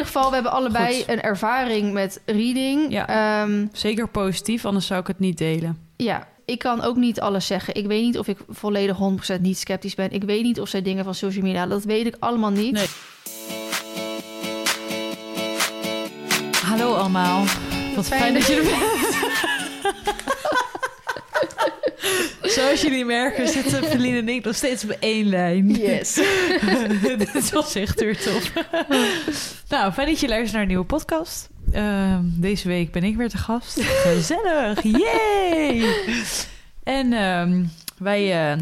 ieder geval, we hebben allebei Goed. een ervaring met reading. Ja. Ehm, Zeker positief, anders zou ik het niet delen. ja, ik kan ook niet alles zeggen. Ik weet niet of ik volledig 100% niet sceptisch ben. Ik weet niet of zij dingen van social media... Dat weet ik allemaal niet. Nee. Hallo allemaal. Wat fijn, dat je er bent. Zoals jullie merken zitten Feline en ik nog steeds op één lijn. Yes. Dit was echt weer tof. nou, fijn dat je luistert naar een nieuwe podcast. Ehm, deze week ben ik weer te gast. Gezellig, yay! En ehm, wij eh,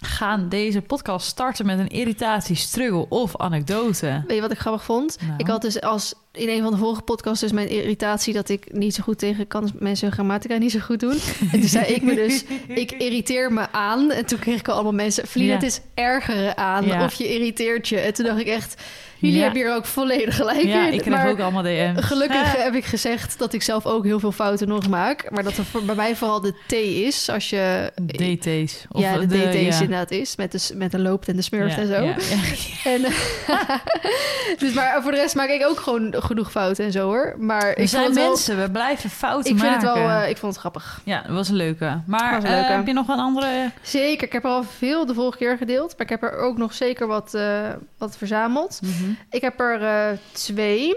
gaan deze podcast starten met een irritatie, struggle of anekdote. Weet je wat ik grappig vond? Nou. Ik had dus als in een van de vorige podcasts dus mijn irritatie dat ik niet zo goed tegen kan mensen grammatica niet zo goed doen. En toen zei ik me dus, ik irriteer me aan. En toen kreeg ik al allemaal mensen, Vliet, Ja. het is ergeren aan Ja. of je irriteert je. En toen dacht ik echt, jullie Ja. hebben hier ook volledig gelijk Ja, ik krijg maar ook allemaal DM's. gelukkig Ah. heb ik gezegd dat ik zelf ook heel veel fouten nog maak. Maar dat er voor, bij mij vooral de T is als je... DT's. Of ja, de, DT's ja. inderdaad is. Met de, met de loopt en de smurft en zo. En, dus maar voor de rest maak ik ook gewoon genoeg fouten en zo hoor. Maar We ik zijn wel, mensen, we blijven fouten ik vind het wel, eh, ik vond het grappig. Ja, dat was een leuke. Maar Was een leuke. eh, heb je nog een andere... Zeker, ik heb er al veel de vorige keer gedeeld, maar ik heb er ook nog zeker wat, eh, wat verzameld. Ik heb er twee.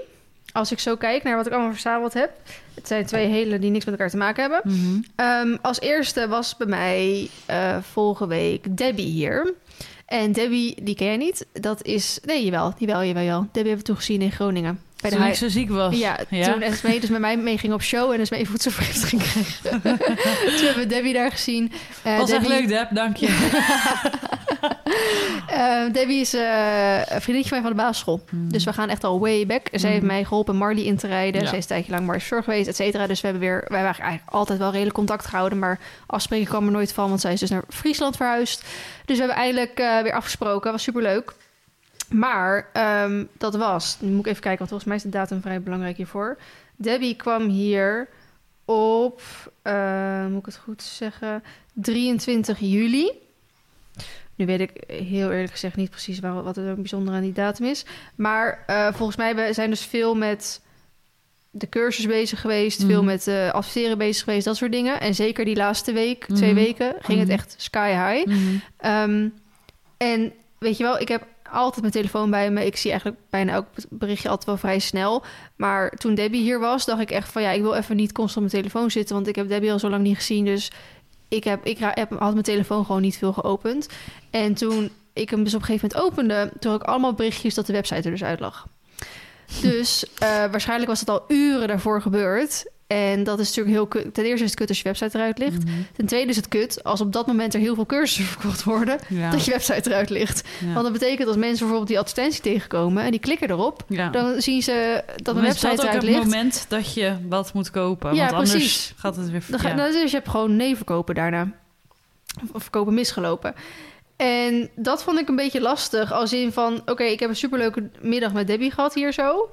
Als ik zo kijk naar wat ik allemaal verzameld heb. Het zijn twee hele die niks met elkaar te maken hebben. Mhm. Ehm, als eerste was bij mij vorige week Debbie hier. En Debbie, die ken jij niet. Dat is... Nee, jawel. Jawel, jawel, jawel. Debbie hebben we toen gezien in Groningen. Bij de Toen ik Hi- zo ziek was. Ja, toen Esmee dus met mij mee ging op show en Esmee voedselvergiftiging kreeg. toen hebben we Debbie daar gezien. Eh, was echt Debbie, leuk, Deb. Dank je. eh, Debbie is eh, een vriendinnetje van mij van de basisschool. Dus we gaan echt al way back. Zij heeft Mhm. mij geholpen Marley in te rijden. Ja. Zij is een tijdje lang Marley Zorg geweest, et cetera. Dus we hebben weer, wij waren eigenlijk altijd wel redelijk contact gehouden. Maar afspreken kwam er nooit van, want zij is dus naar Friesland verhuisd. Dus we hebben eindelijk weer afgesproken. was superleuk. Maar ehm, dat was, nu moet ik even kijken, want volgens mij is de datum vrij belangrijk hiervoor. Debbie kwam hier op, eh, moet ik het goed zeggen, 23 juli. Nu weet ik heel eerlijk gezegd niet precies waar, wat er bijzonder aan die datum is. Maar eh, volgens mij we zijn dus veel met de cursus bezig geweest, veel Mhm. met eh adverteren bezig geweest, dat soort dingen. En zeker die laatste week, twee Mhm. weken, ging het Mhm. echt sky high. Ehm, en weet je wel, ik heb altijd mijn telefoon bij me. Ik zie eigenlijk bijna elk berichtje altijd wel vrij snel. Maar toen Debbie hier was, dacht ik echt van ja, ik wil even niet constant op mijn telefoon zitten, want ik heb Debbie al zo lang niet gezien. Dus ik heb, ik heb, had mijn telefoon gewoon niet veel geopend. En toen ik hem dus op een gegeven moment opende, toen had ik allemaal berichtjes dat de website er dus uit lag. Dus eh, waarschijnlijk was het al uren daarvoor gebeurd. En dat is natuurlijk heel kut. Ten eerste is het kut als je website eruit ligt. Mhm. Ten tweede is het kut als op dat moment er heel veel cursussen verkocht worden, Ja. dat je website eruit ligt. Ja. Want dat betekent als mensen bijvoorbeeld die advertentie tegenkomen en die klikken erop, Ja. dan zien ze dat een website dat ook eruit het ligt. moment dat je wat moet kopen. Ja, want anders precies. gaat het weer... Dan ga, nou, dus je hebt gewoon nee verkopen daarna. Of verkopen misgelopen. En dat vond ik een beetje lastig. Als in van, oké, ik heb een superleuke middag met Debbie gehad hier zo.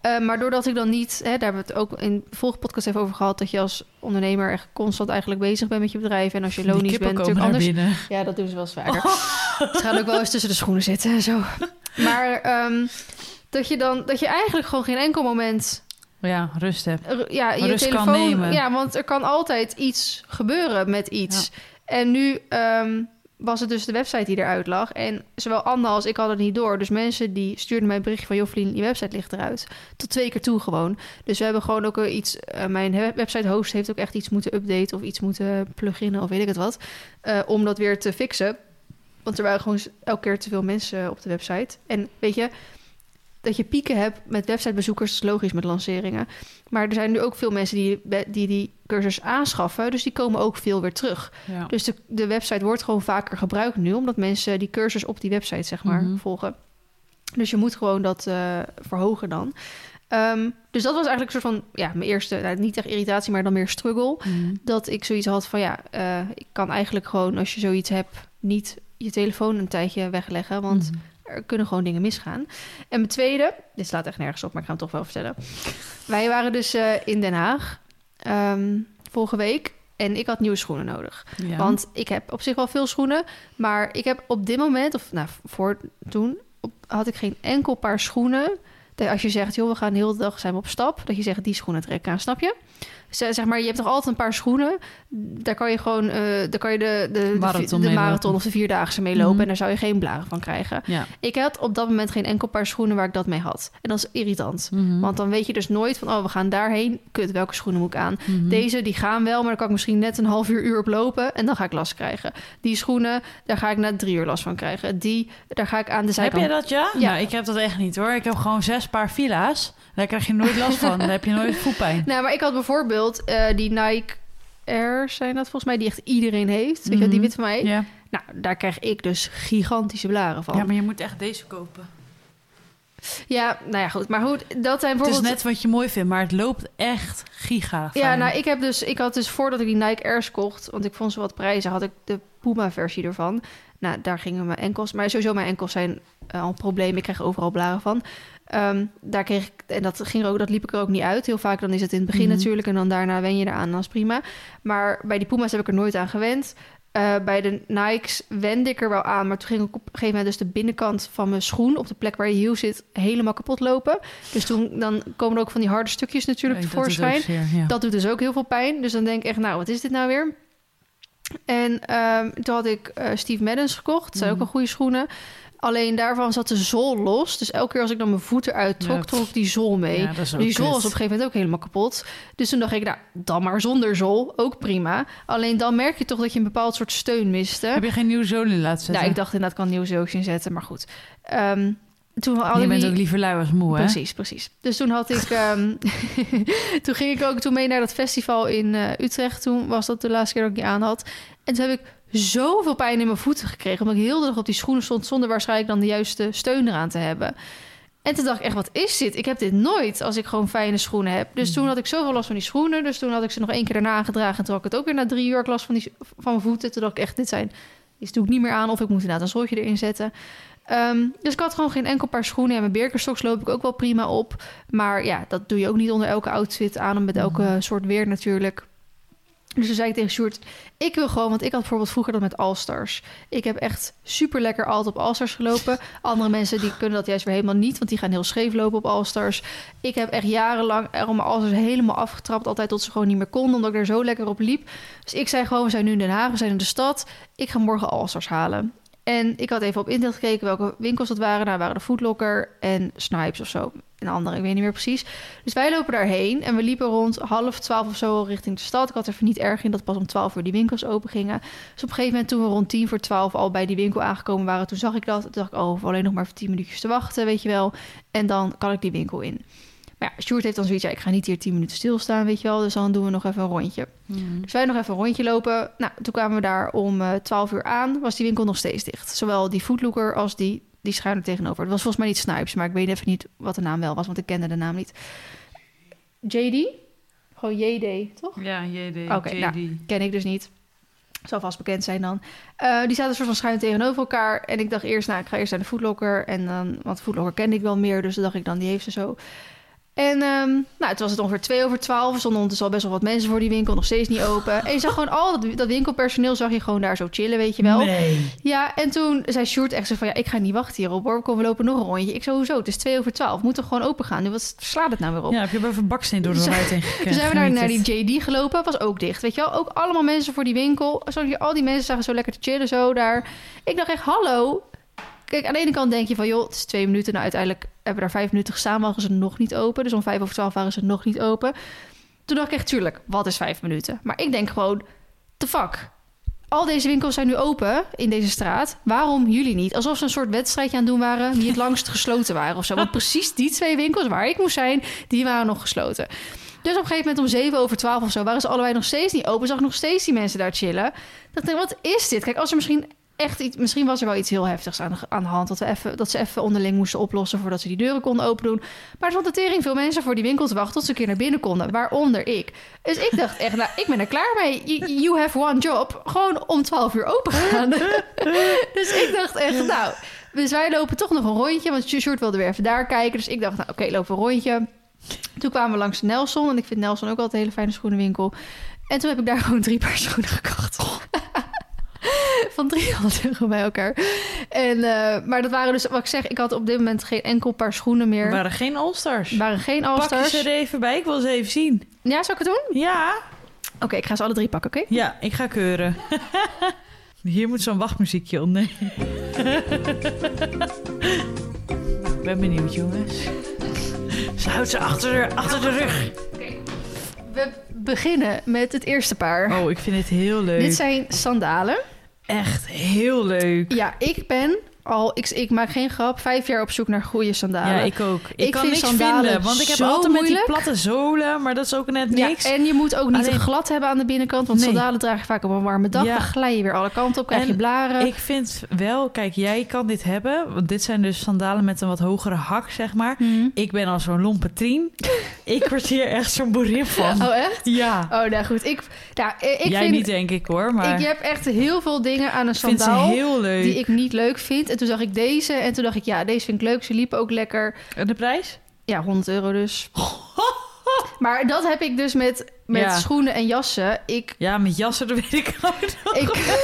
Eh, maar doordat ik dan niet, hè, daar hebben we het ook in de vorige podcast even over gehad, dat je als ondernemer echt constant eigenlijk bezig bent met je bedrijf. En als je lonisch bent, natuurlijk anders. binnen. Ja, dat doen ze wel eens vaker. Ze gaan ook wel eens tussen de schoenen zitten en zo. Maar ehm, dat je dan, dat je eigenlijk gewoon geen enkel moment Ja, rust heb. er- ja, je Rust kan telefoon. nemen. Ja, want er kan altijd iets gebeuren met iets. En nu ehm, was het dus de website die eruit lag. En zowel Anne als ik hadden het niet door. Dus mensen die stuurden mij een berichtje van... Joflien, je website ligt eruit. Tot twee keer toe gewoon. Dus we hebben gewoon ook eh, iets... eh, mijn website host heeft ook echt iets moeten updaten... of iets moeten pluginen of weet ik het wat. eh, om dat weer te fixen. Want er waren gewoon elke keer te veel mensen op de website. En weet je... Dat je pieken hebt met websitebezoekers is logisch met lanceringen. Maar er zijn nu ook veel mensen die die, die cursus aanschaffen. Dus die komen ook veel weer terug. Ja. Dus de, de website wordt gewoon vaker gebruikt nu, omdat mensen die cursus op die website zeg maar Mhm. volgen. Dus je moet gewoon dat eh, verhogen dan. Ehm, dus dat was eigenlijk een soort van, ja, mijn eerste, nou, niet echt irritatie, maar dan meer struggle. Mhm. Dat ik zoiets had van, ja, eh, ik kan eigenlijk gewoon als je zoiets hebt, niet je telefoon een tijdje wegleggen, want Mhm. Er kunnen gewoon dingen misgaan. En mijn tweede, dit slaat echt nergens op, maar ik ga het toch wel vertellen. Wij waren dus eh, in Den Haag ehm, vorige week en ik had nieuwe schoenen nodig. Ja. Want ik heb op zich wel veel schoenen, maar ik heb op dit moment, of nou voor toen, op, had ik geen enkel paar schoenen Dat als je zegt, joh, we gaan de hele dag zijn we op stap. Dat je zegt, die schoenen trek aan, snap je? Zeg maar, je hebt toch altijd een paar schoenen. Daar kan je gewoon, eh daar kan je de, de, Marathon de marathon of de vierdaagse mee lopen. Mhm. En daar zou je geen blaren van krijgen. Ja. Ik had op dat moment geen enkel paar schoenen waar ik dat mee had. En dat is irritant. Mhm. Want dan weet je dus nooit van, oh, we gaan daarheen. Kut, welke schoenen moet ik aan? Mhm. Deze, die gaan wel, maar dan kan ik misschien net een half uur, uur op lopen. En dan ga ik last krijgen. Die schoenen, daar ga ik na drie uur last van krijgen. Die, daar ga ik aan de Heb zijkant... je dat, ja? Ja. Nou, ik heb dat echt niet hoor. Ik heb gewoon zes paar fila's. Daar krijg je nooit last van. Daar heb je nooit voetpijn. Nou, maar ik had bijvoorbeeld eh, die Nike Air, zijn dat volgens mij, die echt iedereen heeft. Weet je, die Mhm. wit van mij. Ja. Nou, daar krijg ik dus gigantische blaren van. ja, maar je moet echt deze kopen. Ja, nou ja, goed. Maar goed, dat zijn Het is bijvoorbeeld... net wat je mooi vindt, maar het loopt echt giga Ja, fijn. nou, ik heb dus, ik had dus voordat ik die Nike Airs kocht, want ik vond ze wat prijzen, had ik de Puma-versie ervan. Nou, daar gingen mijn enkels, maar sowieso mijn enkels zijn eh, al een probleem. Ik krijg overal blaren van. Ehm, daar kreeg ik, en dat ging er ook, dat liep ik er ook niet uit. Heel vaak dan is het in het begin Mhm. natuurlijk en dan daarna wen je eraan, dan is prima. Maar bij die Puma's heb ik er nooit aan gewend. Eh, bij de Nikes wende ik er wel aan, maar toen ging ik op een gegeven moment dus de binnenkant van mijn schoen, op de plek waar je hiel zit, helemaal kapot lopen. Dus toen dan komen er ook van die harde stukjes natuurlijk Nee, dat tevoorschijn. ook zeer, ja. Dat doet dus ook heel veel pijn. Dus dan denk ik echt, nou, wat is dit nou weer? En ehm, toen had ik eh, Steve Maddens gekocht. Dat zijn ook Mhm. een goede schoenen. Alleen daarvan zat de zool los. Dus elke keer als ik dan mijn voeten uittrok, Ja. trok ik die zool mee. Ja, die zool was op een gegeven moment ook helemaal kapot. Dus toen dacht ik, nou, dan maar zonder zool. Ook prima. Alleen dan merk je toch dat je een bepaald soort steun miste. Heb je geen nieuwe zolen in laten zetten? Nou, ik dacht inderdaad, ik kan nieuwe zooltjes inzetten. Maar goed. Ehm, toen had je bent die- ook liever lui als moe, hè? Precies, precies. Dus toen had ik. ehm, toen ging ik ook toen mee naar dat festival in eh, Utrecht. Toen was dat de laatste keer dat ik die aan had. En toen heb ik zoveel pijn in mijn voeten gekregen. Omdat ik heel de dag op die schoenen stond. zonder waarschijnlijk dan de juiste steun eraan te hebben. En toen dacht ik echt, wat is dit? Ik heb dit nooit als ik gewoon fijne schoenen heb. Dus toen had ik zoveel last van die schoenen. Dus toen had ik ze nog één keer daarna aangedragen. En toen had ik het ook weer na drie uur last van, die, van mijn voeten. Toen dacht ik echt, dit zijn... Dit doe ik niet meer aan. Of ik moet inderdaad een zooltje erin zetten. Ehm, dus ik had gewoon geen enkel paar schoenen. En mijn Birkenstocks loop ik ook wel prima op. Maar ja, dat doe je ook niet onder elke outfit aan. En met elke soort weer natuurlijk. Dus toen zei ik tegen Sjoerd, ik wil gewoon... Want ik had bijvoorbeeld vroeger dat met All-Stars. Ik heb echt super lekker altijd op All-Stars gelopen. Andere mensen die kunnen dat juist weer helemaal niet. Want die gaan heel scheef lopen op All-Stars. Ik heb echt jarenlang er mijn All-Stars helemaal afgetrapt. Altijd tot ze gewoon niet meer konden. Omdat ik er zo lekker op liep. Dus ik zei gewoon, we zijn nu in Den Haag, we zijn in de stad. Ik ga morgen All-Stars halen. En ik had even op internet gekeken welke winkels dat waren. Nou waren de Footlocker en Snipes of zo. Een andere, ik weet niet meer precies. Dus wij lopen daarheen en we liepen rond half twaalf of zo richting de stad. Ik had er niet erg in dat pas om twaalf uur die winkels open gingen. Dus op een gegeven moment toen we rond tien voor twaalf al bij die winkel aangekomen waren... toen zag ik dat. Toen dacht ik, oh, alleen nog maar voor tien minuutjes te wachten, weet je wel. En dan kan ik die winkel in. Maar ja, Sjoerd heeft dan zoiets, ja, ik ga niet hier tien minuten stilstaan, weet je wel. Dus dan doen we nog even een rondje. Mhm. Dus wij nog even een rondje lopen. Nou, toen kwamen we daar om eh 12 uur aan. Was die winkel nog steeds dicht. Zowel die Footlooker als die, die schuin er tegenover. Het was volgens mij niet Snipes, maar ik weet even niet wat de naam wel was, want ik kende de naam niet. JD? Gewoon JD, toch? Ja, JD, Oké, JD. nou. Ken ik dus niet. Zal vast bekend zijn dan. Eh, die zaten soort van schuin tegenover elkaar. En ik dacht eerst, nou, ik ga eerst naar de Footlocker. En dan, want Footlocker kende ik wel meer. Dus dan dacht ik dan, die heeft ze zo. En ehm, nou, toen was het ongeveer twee over twaalf. Er stonden ondertussen al best wel wat mensen voor die winkel. Nog steeds niet open. En je zag gewoon al dat, dat winkelpersoneel zag je gewoon daar zo chillen, weet je wel. Nee. Ja, en toen zei Sjoerd echt zo van... ja, ik ga niet wachten hierop hoor. Kom, we lopen nog een rondje. Ik zo, hoezo? Het is twee over twaalf. We moeten gewoon open gaan. Nu, wat slaat het nou weer op? Ja, heb je even een baksteen door de ruit heen? Toen zijn we naar, naar die JD gelopen. Was ook dicht, weet je wel. Ook allemaal mensen voor die winkel. Zo, al die mensen zagen zo lekker te chillen zo daar. Ik dacht echt, hallo. Kijk, aan de ene kant denk je van... joh, het is twee minuten. Nou, uiteindelijk hebben daar vijf minuten gestaan. Waren ze nog niet open. Dus om vijf over twaalf waren ze nog niet open. Toen dacht ik echt, tuurlijk, wat is vijf minuten? Maar ik denk gewoon, the fuck. Al deze winkels zijn nu open in deze straat. Waarom jullie niet? Alsof ze een soort wedstrijdje aan het doen waren... die het langst gesloten waren of zo. Want precies die twee winkels waar ik moest zijn... die waren nog gesloten. Dus op een gegeven moment om 7 over 12 of zo... waren ze allebei nog steeds niet open. Zag ik nog steeds die mensen daar chillen. dacht ik, wat is dit? Kijk, als er misschien echt iets... Misschien was er wel iets heel heftigs aan de, aan de hand... Dat, we even, dat ze even onderling moesten oplossen... voordat ze die deuren konden open doen. Maar er stond tering veel mensen voor die winkel te wachten... tot ze een keer naar binnen konden. Waaronder ik. Dus ik dacht echt, nou, ik ben er klaar mee. You, have one job. Gewoon om 12 uur open gaan. dus ik dacht echt, nou... Dus wij lopen toch nog een rondje... want Sjoerd wilde weer even daar kijken. Dus ik dacht, nou oké, lopen een rondje... Toen kwamen we langs Nelson. En ik vind Nelson ook altijd een hele fijne schoenenwinkel. En toen heb ik daar gewoon drie paar schoenen gekocht. van 300 euro bij elkaar. En, eh, maar dat waren dus, wat ik zeg, ik had op dit moment geen enkel paar schoenen meer. Er waren geen All-Stars. Er waren geen Pak je All-Stars. ze er even bij, ik wil ze even zien. Ja, zou ik het doen? Ja, Oké, ik ga ze alle drie pakken, oké? ja, ik ga keuren. Hier moet zo'n wachtmuziekje onder. ik ben benieuwd, jongens. Ze houdt ze achter de, achter de rug. We beginnen met het eerste paar. Oh, ik vind het heel leuk. Dit zijn sandalen. Echt heel leuk. Ja, ik ben al, ik, ik maak geen grap, vijf jaar op zoek naar goede sandalen. Ja, ik ook. Ik, Ik kan niks sandalen vinden, want ik heb altijd met die moeilijk. platte zolen, maar dat is ook net Ja, niks. en je moet ook niet Alleen- glad hebben aan de binnenkant, want Nee. sandalen draag je vaak op een warme dag. Ja. Dan glij je weer alle kanten op, krijg En je blaren. Ik vind wel, kijk, jij kan dit hebben, want dit zijn dus sandalen met een wat hogere hak, zeg maar. Mhm. Ik ben al zo'n lompe trien. ik word hier echt zo'n boerin van. Oh, echt? Ja. Oh, nou goed. Ik, nou, ik jij vind, niet, denk ik hoor, maar ik heb echt heel veel dingen aan een sandaal heel leuk. die ik niet leuk vind. En toen zag ik deze en toen dacht ik, ja, deze vind ik leuk. Ze liepen ook lekker. En de prijs? Ja, 100 euro dus. Maar dat heb ik dus met, met Ja. schoenen en jassen. Ik, Ja, met jassen, dat weet ik ook ik,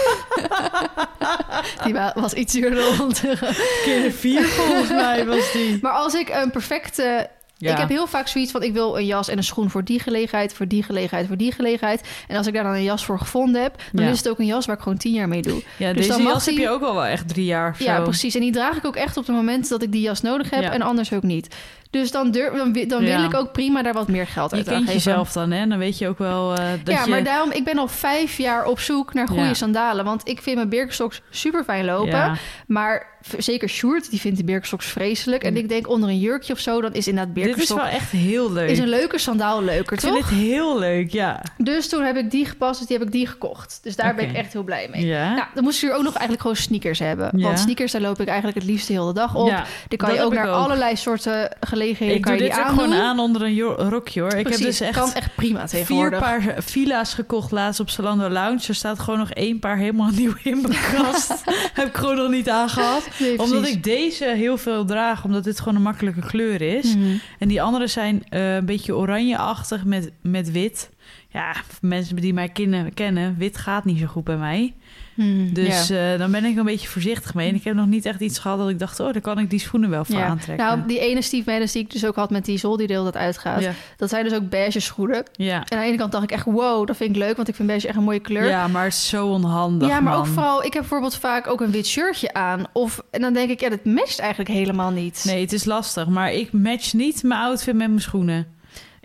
die wa- was iets duurder dan 100 euro. Keer vier volgens mij was die. Maar als ik een perfecte... Ja. Ik heb heel vaak zoiets van... ik wil een jas en een schoen voor die gelegenheid... voor die gelegenheid, voor die gelegenheid. En als ik daar dan een jas voor gevonden heb... dan Ja. is het ook een jas waar ik gewoon tien jaar mee doe. Ja, Dus deze jas heb je ook al wel echt drie jaar of Ja, zo. precies. En die draag ik ook echt op het moment dat ik die jas nodig heb... En anders ook niet. Dus dan, durf, dan, Ja. wil ik ook prima daar wat meer geld Je uit aan kent jezelf dan, hè? Dan weet je ook wel eh, dat ja, je... maar daarom, ik ben al vijf jaar op zoek naar goede Ja. sandalen. Want ik vind mijn Birkenstocks super fijn lopen. Ja. Maar zeker Sjoerd, die vindt de Birkenstocks vreselijk. En Mm. ik denk onder een jurkje of zo, dan is inderdaad Dit is Birkenstock... wel echt heel leuk. Is een leuke sandaal leuker, ik vind toch? het heel leuk, ja. Dus toen heb ik die gepast, dus die heb ik die gekocht. Dus daar ben ik echt heel blij mee. Ja. Nou, dan moest je ook nog eigenlijk gewoon sneakers hebben. Ja. Want sneakers, daar loop ik eigenlijk het liefst de hele dag op. ja. Die kan je ook naar ook. allerlei soorten gelegenheden Ik kan je dit die ook aandoen. gewoon aan onder een rokje, hoor. Ik heb dus echt kan echt prima vier paar villa's gekocht laatst op Zalando Lounge. Er staat gewoon nog één paar helemaal nieuw in mijn kast. heb ik gewoon nog niet aangehad. Nee, Omdat ik deze heel veel draag, omdat dit gewoon een makkelijke kleur is. Mhm. En die andere zijn eh, een beetje oranjeachtig met, met wit. Ja, mensen die mij kennen, kennen, wit gaat niet zo goed bij mij. Mhm. Dus Ja. eh, dan ben ik een beetje voorzichtig mee. En ik heb nog niet echt iets gehad dat ik dacht... oh, daar kan ik die schoenen wel voor Ja. aantrekken. Nou, die ene Steve Madden die ik dus ook had met die zol die deel dat uitgaat. ja. Dat zijn dus ook beige schoenen. Ja. En aan de ene kant dacht ik echt, wow, dat vind ik leuk. Want ik vind beige echt een mooie kleur. ja, maar het is zo onhandig, Ja, maar ook vooral, ik heb bijvoorbeeld vaak ook een wit shirtje aan. Of, en dan denk ik, ja, dat matcht eigenlijk helemaal niet. Nee, het is lastig. Maar ik match niet mijn outfit met mijn schoenen.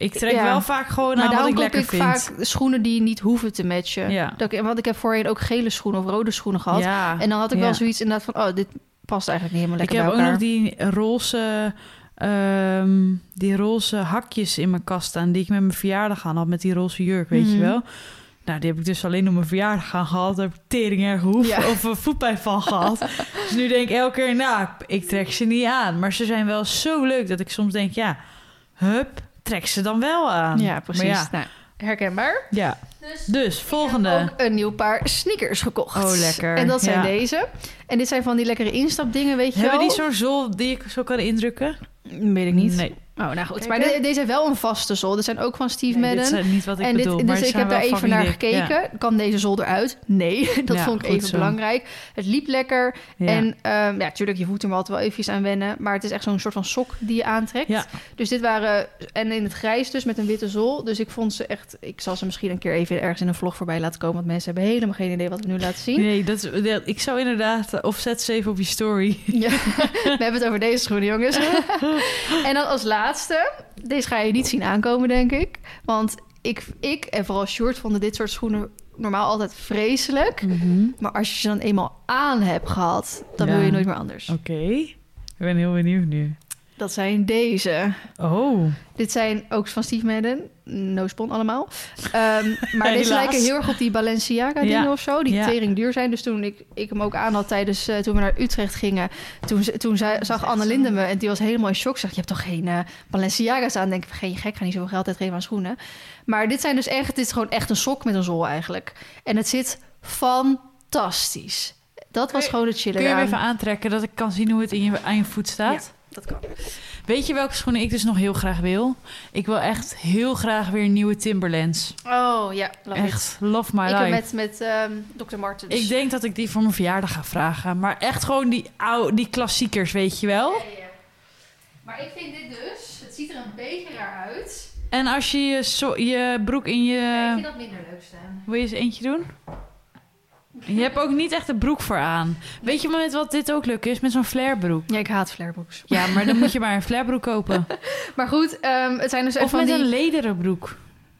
Ik trek Ja. wel vaak gewoon maar aan wat ik lekker ik vind. vaak schoenen die niet hoeven te matchen. Ja. Dat ik, want ik heb voorheen ook gele schoenen of rode schoenen gehad. Ja. En dan had ik wel zoiets inderdaad van, oh, dit past eigenlijk niet helemaal Ik lekker heb ook nog die roze, ehm, die roze hakjes in mijn kast staan... die ik met mijn verjaardag aan had, met die roze jurk, weet je Mhm. wel. Nou, die heb ik dus alleen op mijn verjaardag aan gehad. Daar heb ik tering erg hoef Ja. of een voetpijn van gehad. dus nu denk ik elke keer, nou, ik trek ze niet aan. Maar ze zijn wel zo leuk dat ik soms denk, ja, hup, trek ze dan wel aan. Ja, precies. Ja, Nou, herkenbaar. ja. Dus Dus, volgende. ook een nieuw paar sneakers gekocht. Oh, lekker. En dat zijn Ja. deze. En dit zijn van die lekkere instapdingen, weet je Hebben wel. die zo'n zool die ik zo kan indrukken? Weet ik niet. Nee. Oh, nou goed. Kijk, maar de- deze zijn wel een vaste zol. Dit zijn ook van Steve Nee, Madden. dit is niet wat ik en dit, bedoel. dus maar ze ik heb daar even naar gekeken. Kan deze zol eruit? Nee, dat Ja, vond ik even zo. belangrijk. Het liep lekker. Ja. En um, ja, natuurlijk, je voet er altijd wel eventjes aan wennen. Maar het is echt zo'n soort van sok die je aantrekt. Ja. Dus dit waren... En in het grijs dus, met een witte zool. Dus ik vond ze echt... Ik zal ze misschien een keer even ergens in een vlog voorbij laten komen. Want mensen hebben helemaal geen idee wat we nu laten zien. Nee, dat, is- dat- ik zou inderdaad... Of zet ze even op je story. Ja, we hebben het over deze schoenen, jongens. en dan als laatste, deze ga je niet zien aankomen, denk ik. Want ik, ik en vooral Sjoerd vonden dit soort schoenen normaal altijd vreselijk. Maar als je ze dan eenmaal aan hebt gehad, dan Ja. wil je nooit meer anders. Oké. Ik ben heel benieuwd nu. Dat zijn deze. Oh. Dit zijn ook van Steve Madden. No spon allemaal. Ehm, maar deze lijken heel erg op die Balenciaga dingen Ja. of zo. Die Ja. tering duur zijn. Dus toen ik, ik hem ook aan had tijdens... eh, toen we naar Utrecht gingen... Toen, toen zei, zag Anne Linde me en die was helemaal in shock. Zegt, je hebt toch geen eh, Balenciaga's aan? Denk ik, geen gek, ga niet zoveel geld uitgeven aan schoenen. Maar dit zijn dus echt... Dit is gewoon echt een sok met een zool eigenlijk. En het zit fantastisch. Dat was je- gewoon het chillen Kun je hem even aantrekken dat ik kan zien hoe het in je, aan je voet staat? Dat kan. Weet je welke schoenen ik dus nog heel graag wil? Ik wil echt heel graag weer nieuwe Timberlands. Oh ja, love it. Echt, love my Ik heb life. met, met ehm Dr. Martens. Ik denk dat ik die voor mijn verjaardag ga vragen. Maar echt gewoon die, oude, die klassiekers, weet je wel? Ja, ja. Maar ik vind dit dus, het ziet er een beetje raar uit. En als je je, so- je broek in Ja, ik je... vind dat minder leuk staan. Wil je eens eentje doen? Je hebt ook niet echt een broek voor aan. Weet je met wat dit ook leuk is? Met zo'n flarebroek. Ja, ik haat flarebroeks. Ja, maar dan moet je maar een flarebroek kopen. Maar goed, ehm, het zijn dus Of van met die... een lederen broek.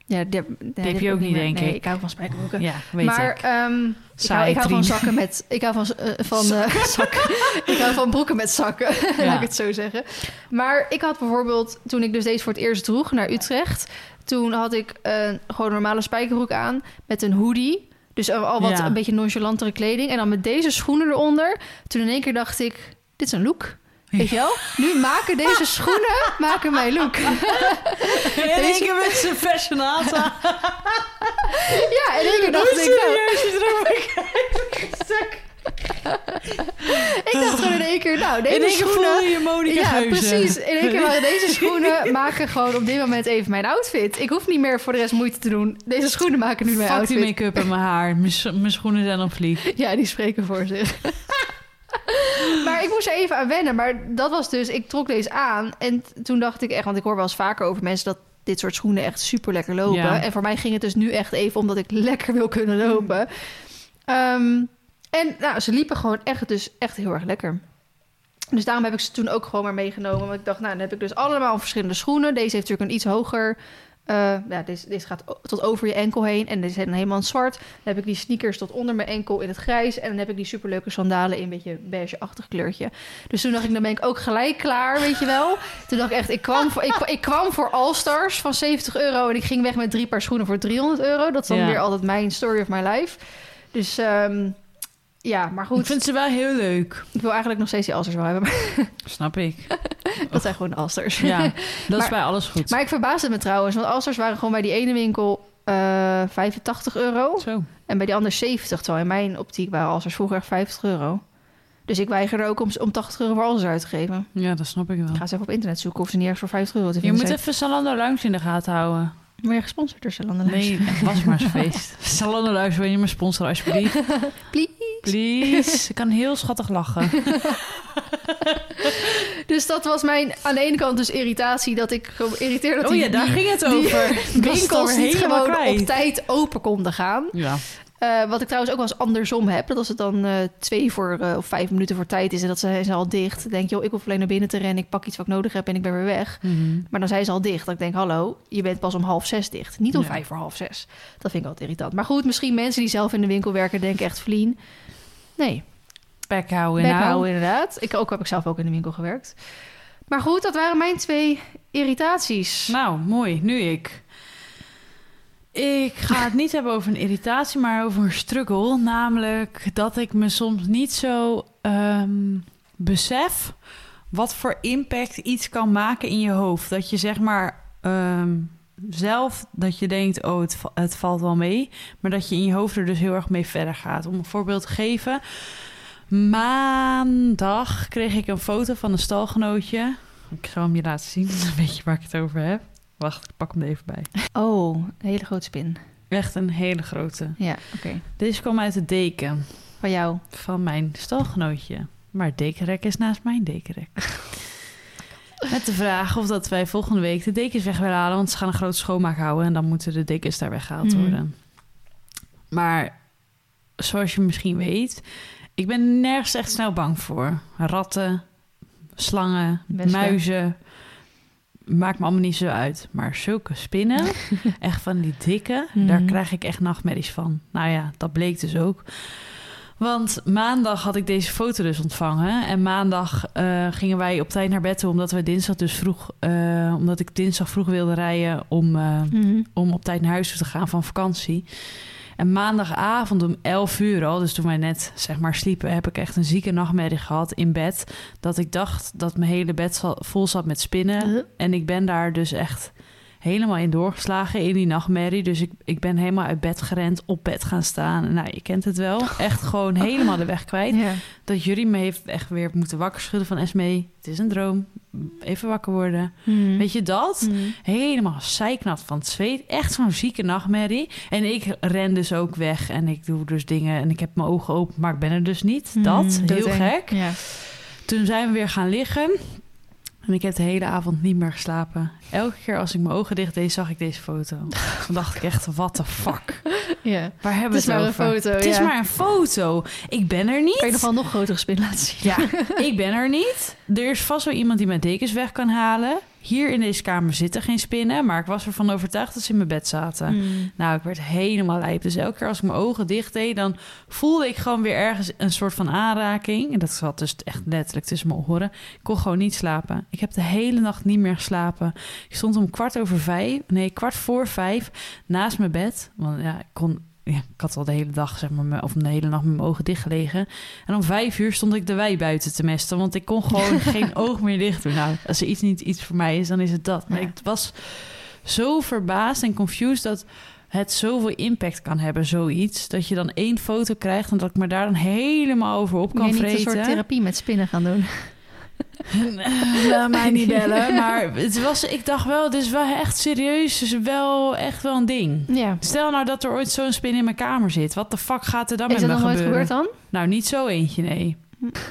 Ja, die, die, heb je ook niet, denk nee, ik. ik hou van spijkerbroeken. Ja, weet maar ik. ehm, ik, hou, ik hou van zakken met... Ik hou van, eh, van eh, zakken. ik hou van broeken met zakken, Ja. laat ik het zo zeggen. Maar ik had bijvoorbeeld, toen ik dus deze voor het eerst droeg naar Utrecht... toen had ik eh, gewoon een normale spijkerbroek aan met een hoodie... Dus al wat Ja. een beetje nonchalantere kleding. En dan met deze schoenen eronder. Toen in één keer dacht ik, dit is een look. Weet je wel? Nu maken deze schoenen maken mijn look. In één keer met zijn fashionata. Ja, in één keer dacht ik, nou, serieus je erover kijkt. stuk. Ik dacht gewoon in één keer, nou, deze In één keer schoenen... voelde je Monica Ja, Geuze. precies. In één keer waren deze schoenen maken gewoon op dit moment even mijn outfit. Ik hoef niet meer voor de rest moeite te doen. Deze schoenen maken nu mijn Fuck die outfit. make-up en mijn haar. Mijn, schoenen zijn op vlieg. Ja, die spreken voor zich. maar ik moest er even aan wennen. Maar dat was dus, ik trok deze aan. En toen dacht ik echt, want ik hoor wel eens vaker over mensen dat dit soort schoenen echt super lekker lopen. Ja. En voor mij ging het dus nu echt even omdat ik lekker wil kunnen lopen. Ehm, en nou, ze liepen gewoon echt, dus echt heel erg lekker. Dus daarom heb ik ze toen ook gewoon maar meegenomen. Want ik dacht, nou, dan heb ik dus allemaal verschillende schoenen. Deze heeft natuurlijk een iets hoger... eh, ja, deze, deze gaat tot over je enkel heen. En deze zijn helemaal in zwart. Dan heb ik die sneakers tot onder mijn enkel in het grijs. En dan heb ik die superleuke sandalen in een beetje beige-achtig kleurtje. Dus toen dacht ik, dan ben ik ook gelijk klaar, weet je wel. Toen dacht ik echt, ik kwam voor, ik, ik kwam voor All-Stars van 70 euro. En ik ging weg met drie paar schoenen voor 300 euro. Dat is dan Ja. weer altijd mijn story of my life. Dus ehm, ja, maar goed. Ik vind ze wel heel leuk. Ik wil eigenlijk nog steeds die Allstars wel hebben. Maar Snap ik. dat zijn gewoon de Allstars. Ja, dat is Maar- bij alles goed. Maar ik verbaasde me trouwens. Want Allstars waren gewoon bij die ene winkel eh 85 euro. Zo. En bij die andere 70. Terwijl in mijn optiek waren Allstars vroeger echt 50 euro. Dus ik weigerde ook om, om 80 euro voor alles uit te geven. Ja, dat snap ik wel. Ik ga eens even op internet zoeken of ze niet ergens voor 50 euro te Je vinden moet zijn. even Salando Lounge in de gaten houden. Word je gesponsord door Zalando? Nee, het was maar eens feest. Lounge, wil je me sponsoren alsjeblieft? Please. Please. Ik kan heel schattig lachen. Dus dat was mijn aan de ene kant dus irritatie. Dat ik gewoon irriteerde dat Oh die, ja, daar die ging het over. Winkels niet gewoon kwijt. op tijd open konden gaan. Ja. Eh, wat ik trouwens ook wel eens andersom heb. Dat als het dan eh, twee voor, eh, of vijf minuten voor tijd is en dat zijn ze al dicht. Dan denk je, joh, ik hoef alleen naar binnen te rennen. Ik pak iets wat ik nodig heb en ik ben weer weg. Mhm. Maar dan zijn ze al dicht. Dat ik denk, hallo, je bent pas om half zes dicht. Niet om Ja. vijf voor half zes. Dat vind ik altijd irritant. Maar goed, misschien mensen die zelf in de winkel werken denken echt, Vlien. Nee, bek nou. houden inderdaad. Ik ook, heb ik zelf ook in de winkel gewerkt. Maar goed, dat waren mijn twee irritaties. Nou, mooi. Nu ik. Ik ga het niet hebben over een irritatie, maar over een struggle. Namelijk dat ik me soms niet zo ehm, besef wat voor impact iets kan maken in je hoofd. Dat je zeg maar ehm, zelf dat je denkt, oh, het, va- het valt wel mee. Maar dat je in je hoofd er dus heel erg mee verder gaat. Om een voorbeeld te geven. Maandag kreeg ik een foto van een stalgenootje. Ik zal hem je laten zien, dan weet je waar ik het over heb. Wacht, ik pak hem er even bij. Oh, een hele grote spin. Echt een hele grote. Ja, oké. Deze kwam uit het deken Van jou. van mijn stalgenootje. Maar het dekenrek is naast mijn dekenrek. Met de vraag of dat wij volgende week de dekens weg willen halen. Want ze gaan een grote schoonmaak houden en dan moeten de dekens daar weggehaald Mhm. worden. Maar zoals je misschien weet, ik ben nergens echt snel bang voor. Ratten, slangen, muizen. Maakt me allemaal niet zo uit. Maar zulke spinnen, echt van die dikke, daar Mhm. krijg ik echt nachtmerries van. Nou ja, dat bleek dus ook. Want maandag had ik deze foto dus ontvangen. En maandag eh, gingen wij op tijd naar bed toe, omdat we dinsdag dus vroeg, eh, omdat ik dinsdag vroeg wilde rijden om, eh, Mhm. om op tijd naar huis toe te gaan van vakantie. En maandagavond om 11 uur al, dus toen wij net zeg maar sliepen, heb ik echt een zieke nachtmerrie gehad in bed. Dat ik dacht dat mijn hele bed vol zat met spinnen. En ik ben daar dus echt helemaal in doorgeslagen in die nachtmerrie. Dus ik, ik ben helemaal uit bed gerend, op bed gaan staan. Nou, je kent het wel. Echt gewoon helemaal de weg kwijt. Ja. Dat jullie me heeft echt weer moeten wakker schudden van Esme. Het is een droom. Even wakker worden. Hmm. Weet je dat? Hmm. Helemaal zeiknat van het zweet. Echt zo'n zieke nachtmerrie. En ik ren dus ook weg. En ik doe dus dingen. En ik heb mijn ogen open, maar ik ben er dus niet. Dat, Hmm, heel gek. Ja. Toen zijn we weer gaan liggen. En ik heb de hele avond niet meer geslapen. Elke keer als ik mijn ogen dicht deed, zag ik deze foto. Dan dacht ik echt, what the fuck? ja. Waar hebben Het we is het maar een foto, Het is maar een foto. Ik ben er niet. Kan je nog wel nog grotere spin laten zien? Ja, ik ben er niet. Er is vast wel iemand die mijn dekens weg kan halen. Hier in deze kamer zitten geen spinnen, maar ik was ervan overtuigd dat ze in mijn bed zaten. Hmm. Nou, ik werd helemaal lijp. Dus elke keer als ik mijn ogen dicht deed, dan voelde ik gewoon weer ergens een soort van aanraking. En dat zat dus echt letterlijk tussen mijn oren. Ik kon gewoon niet slapen. Ik heb de hele nacht niet meer geslapen. Ik stond om kwart over vijf, nee, kwart voor vijf naast mijn bed. Want ja, ik kon. Ja, ik had al de hele dag, zeg maar, of de hele nacht met mijn ogen dicht gelegen. En om vijf uur stond ik de wei buiten te mesten. Want ik kon gewoon geen oog meer dicht doen. Nou, als er iets niet iets voor mij is, dan is het dat. Maar Ja. ik was zo verbaasd en confused dat het zoveel impact kan hebben, zoiets. Dat je dan één foto krijgt en dat ik me daar dan helemaal over op Kan kan je niet een vreten. soort therapie met spinnen gaan doen? Laat mij niet bellen. Maar het was, ik dacht wel, het is wel echt serieus. Is wel echt wel een ding. Ja. Stel nou dat er ooit zo'n spin in mijn kamer zit. Wat de fuck gaat er dan Is met dat me nog nooit gebeuren? gebeurd dan? Nou, niet zo eentje, nee.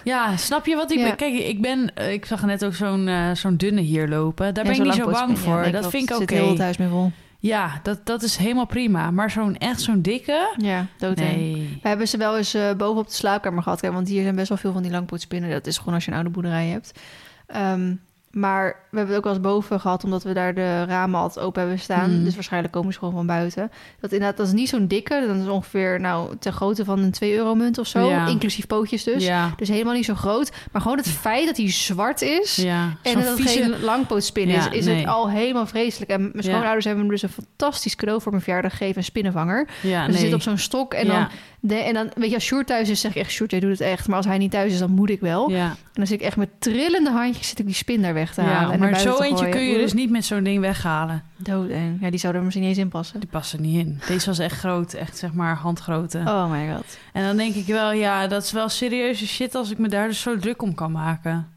Ja, snap je wat ik Ja. ben? Kijk, ik ben... eh, Ik zag net ook zo'n eh, zo'n dunne hier lopen. Daar Ja, ben ik niet zo bang voor. dat klopt. vind ik oké. Zit heel het huis mee vol. Ja, dat, dat is helemaal prima. Maar zo'n echt zo'n dikke... Ja, doodeng. Nee. We hebben ze wel eens eh, boven op de slaapkamer gehad. Hè, want hier zijn best wel veel van die langpootspinnen. Dat is gewoon als je een oude boerderij hebt. Ehm, maar we hebben het ook wel eens boven gehad, omdat we daar de ramen altijd open hebben staan. Mm. Dus waarschijnlijk komen ze gewoon van buiten. Dat inderdaad, dat is niet zo'n dikke. Dat is ongeveer nou, ter grootte van een 2 euro munt of zo. Ja. Inclusief pootjes dus. Ja, Dus helemaal niet zo groot. Maar gewoon het feit dat hij zwart is. ja. En dat het vieze- geen langpootspin is, is nee. het al helemaal vreselijk. En mijn schoonouders hebben me dus een fantastisch cadeau voor mijn verjaardag gegeven, een spinnenvanger. Ja, dus nee. zit op zo'n stok en dan... De, en dan, weet je, als Sjoerd thuis is, zeg ik echt... Sjoerd, jij doet het echt. Maar als hij niet thuis is, dan moet ik wel. Ja, En dan zit ik echt met trillende handjes... zit ik die spin daar weg te halen. ja en maar zo eentje kun je dus niet met zo'n ding weghalen. Doodeng. Ja, die zou er misschien niet eens in passen. Die passen niet in. Deze was echt groot, echt zeg maar handgrootte. Oh my god. En dan denk ik wel, ja, dat is wel serieuze shit als ik me daar dus zo druk om kan maken.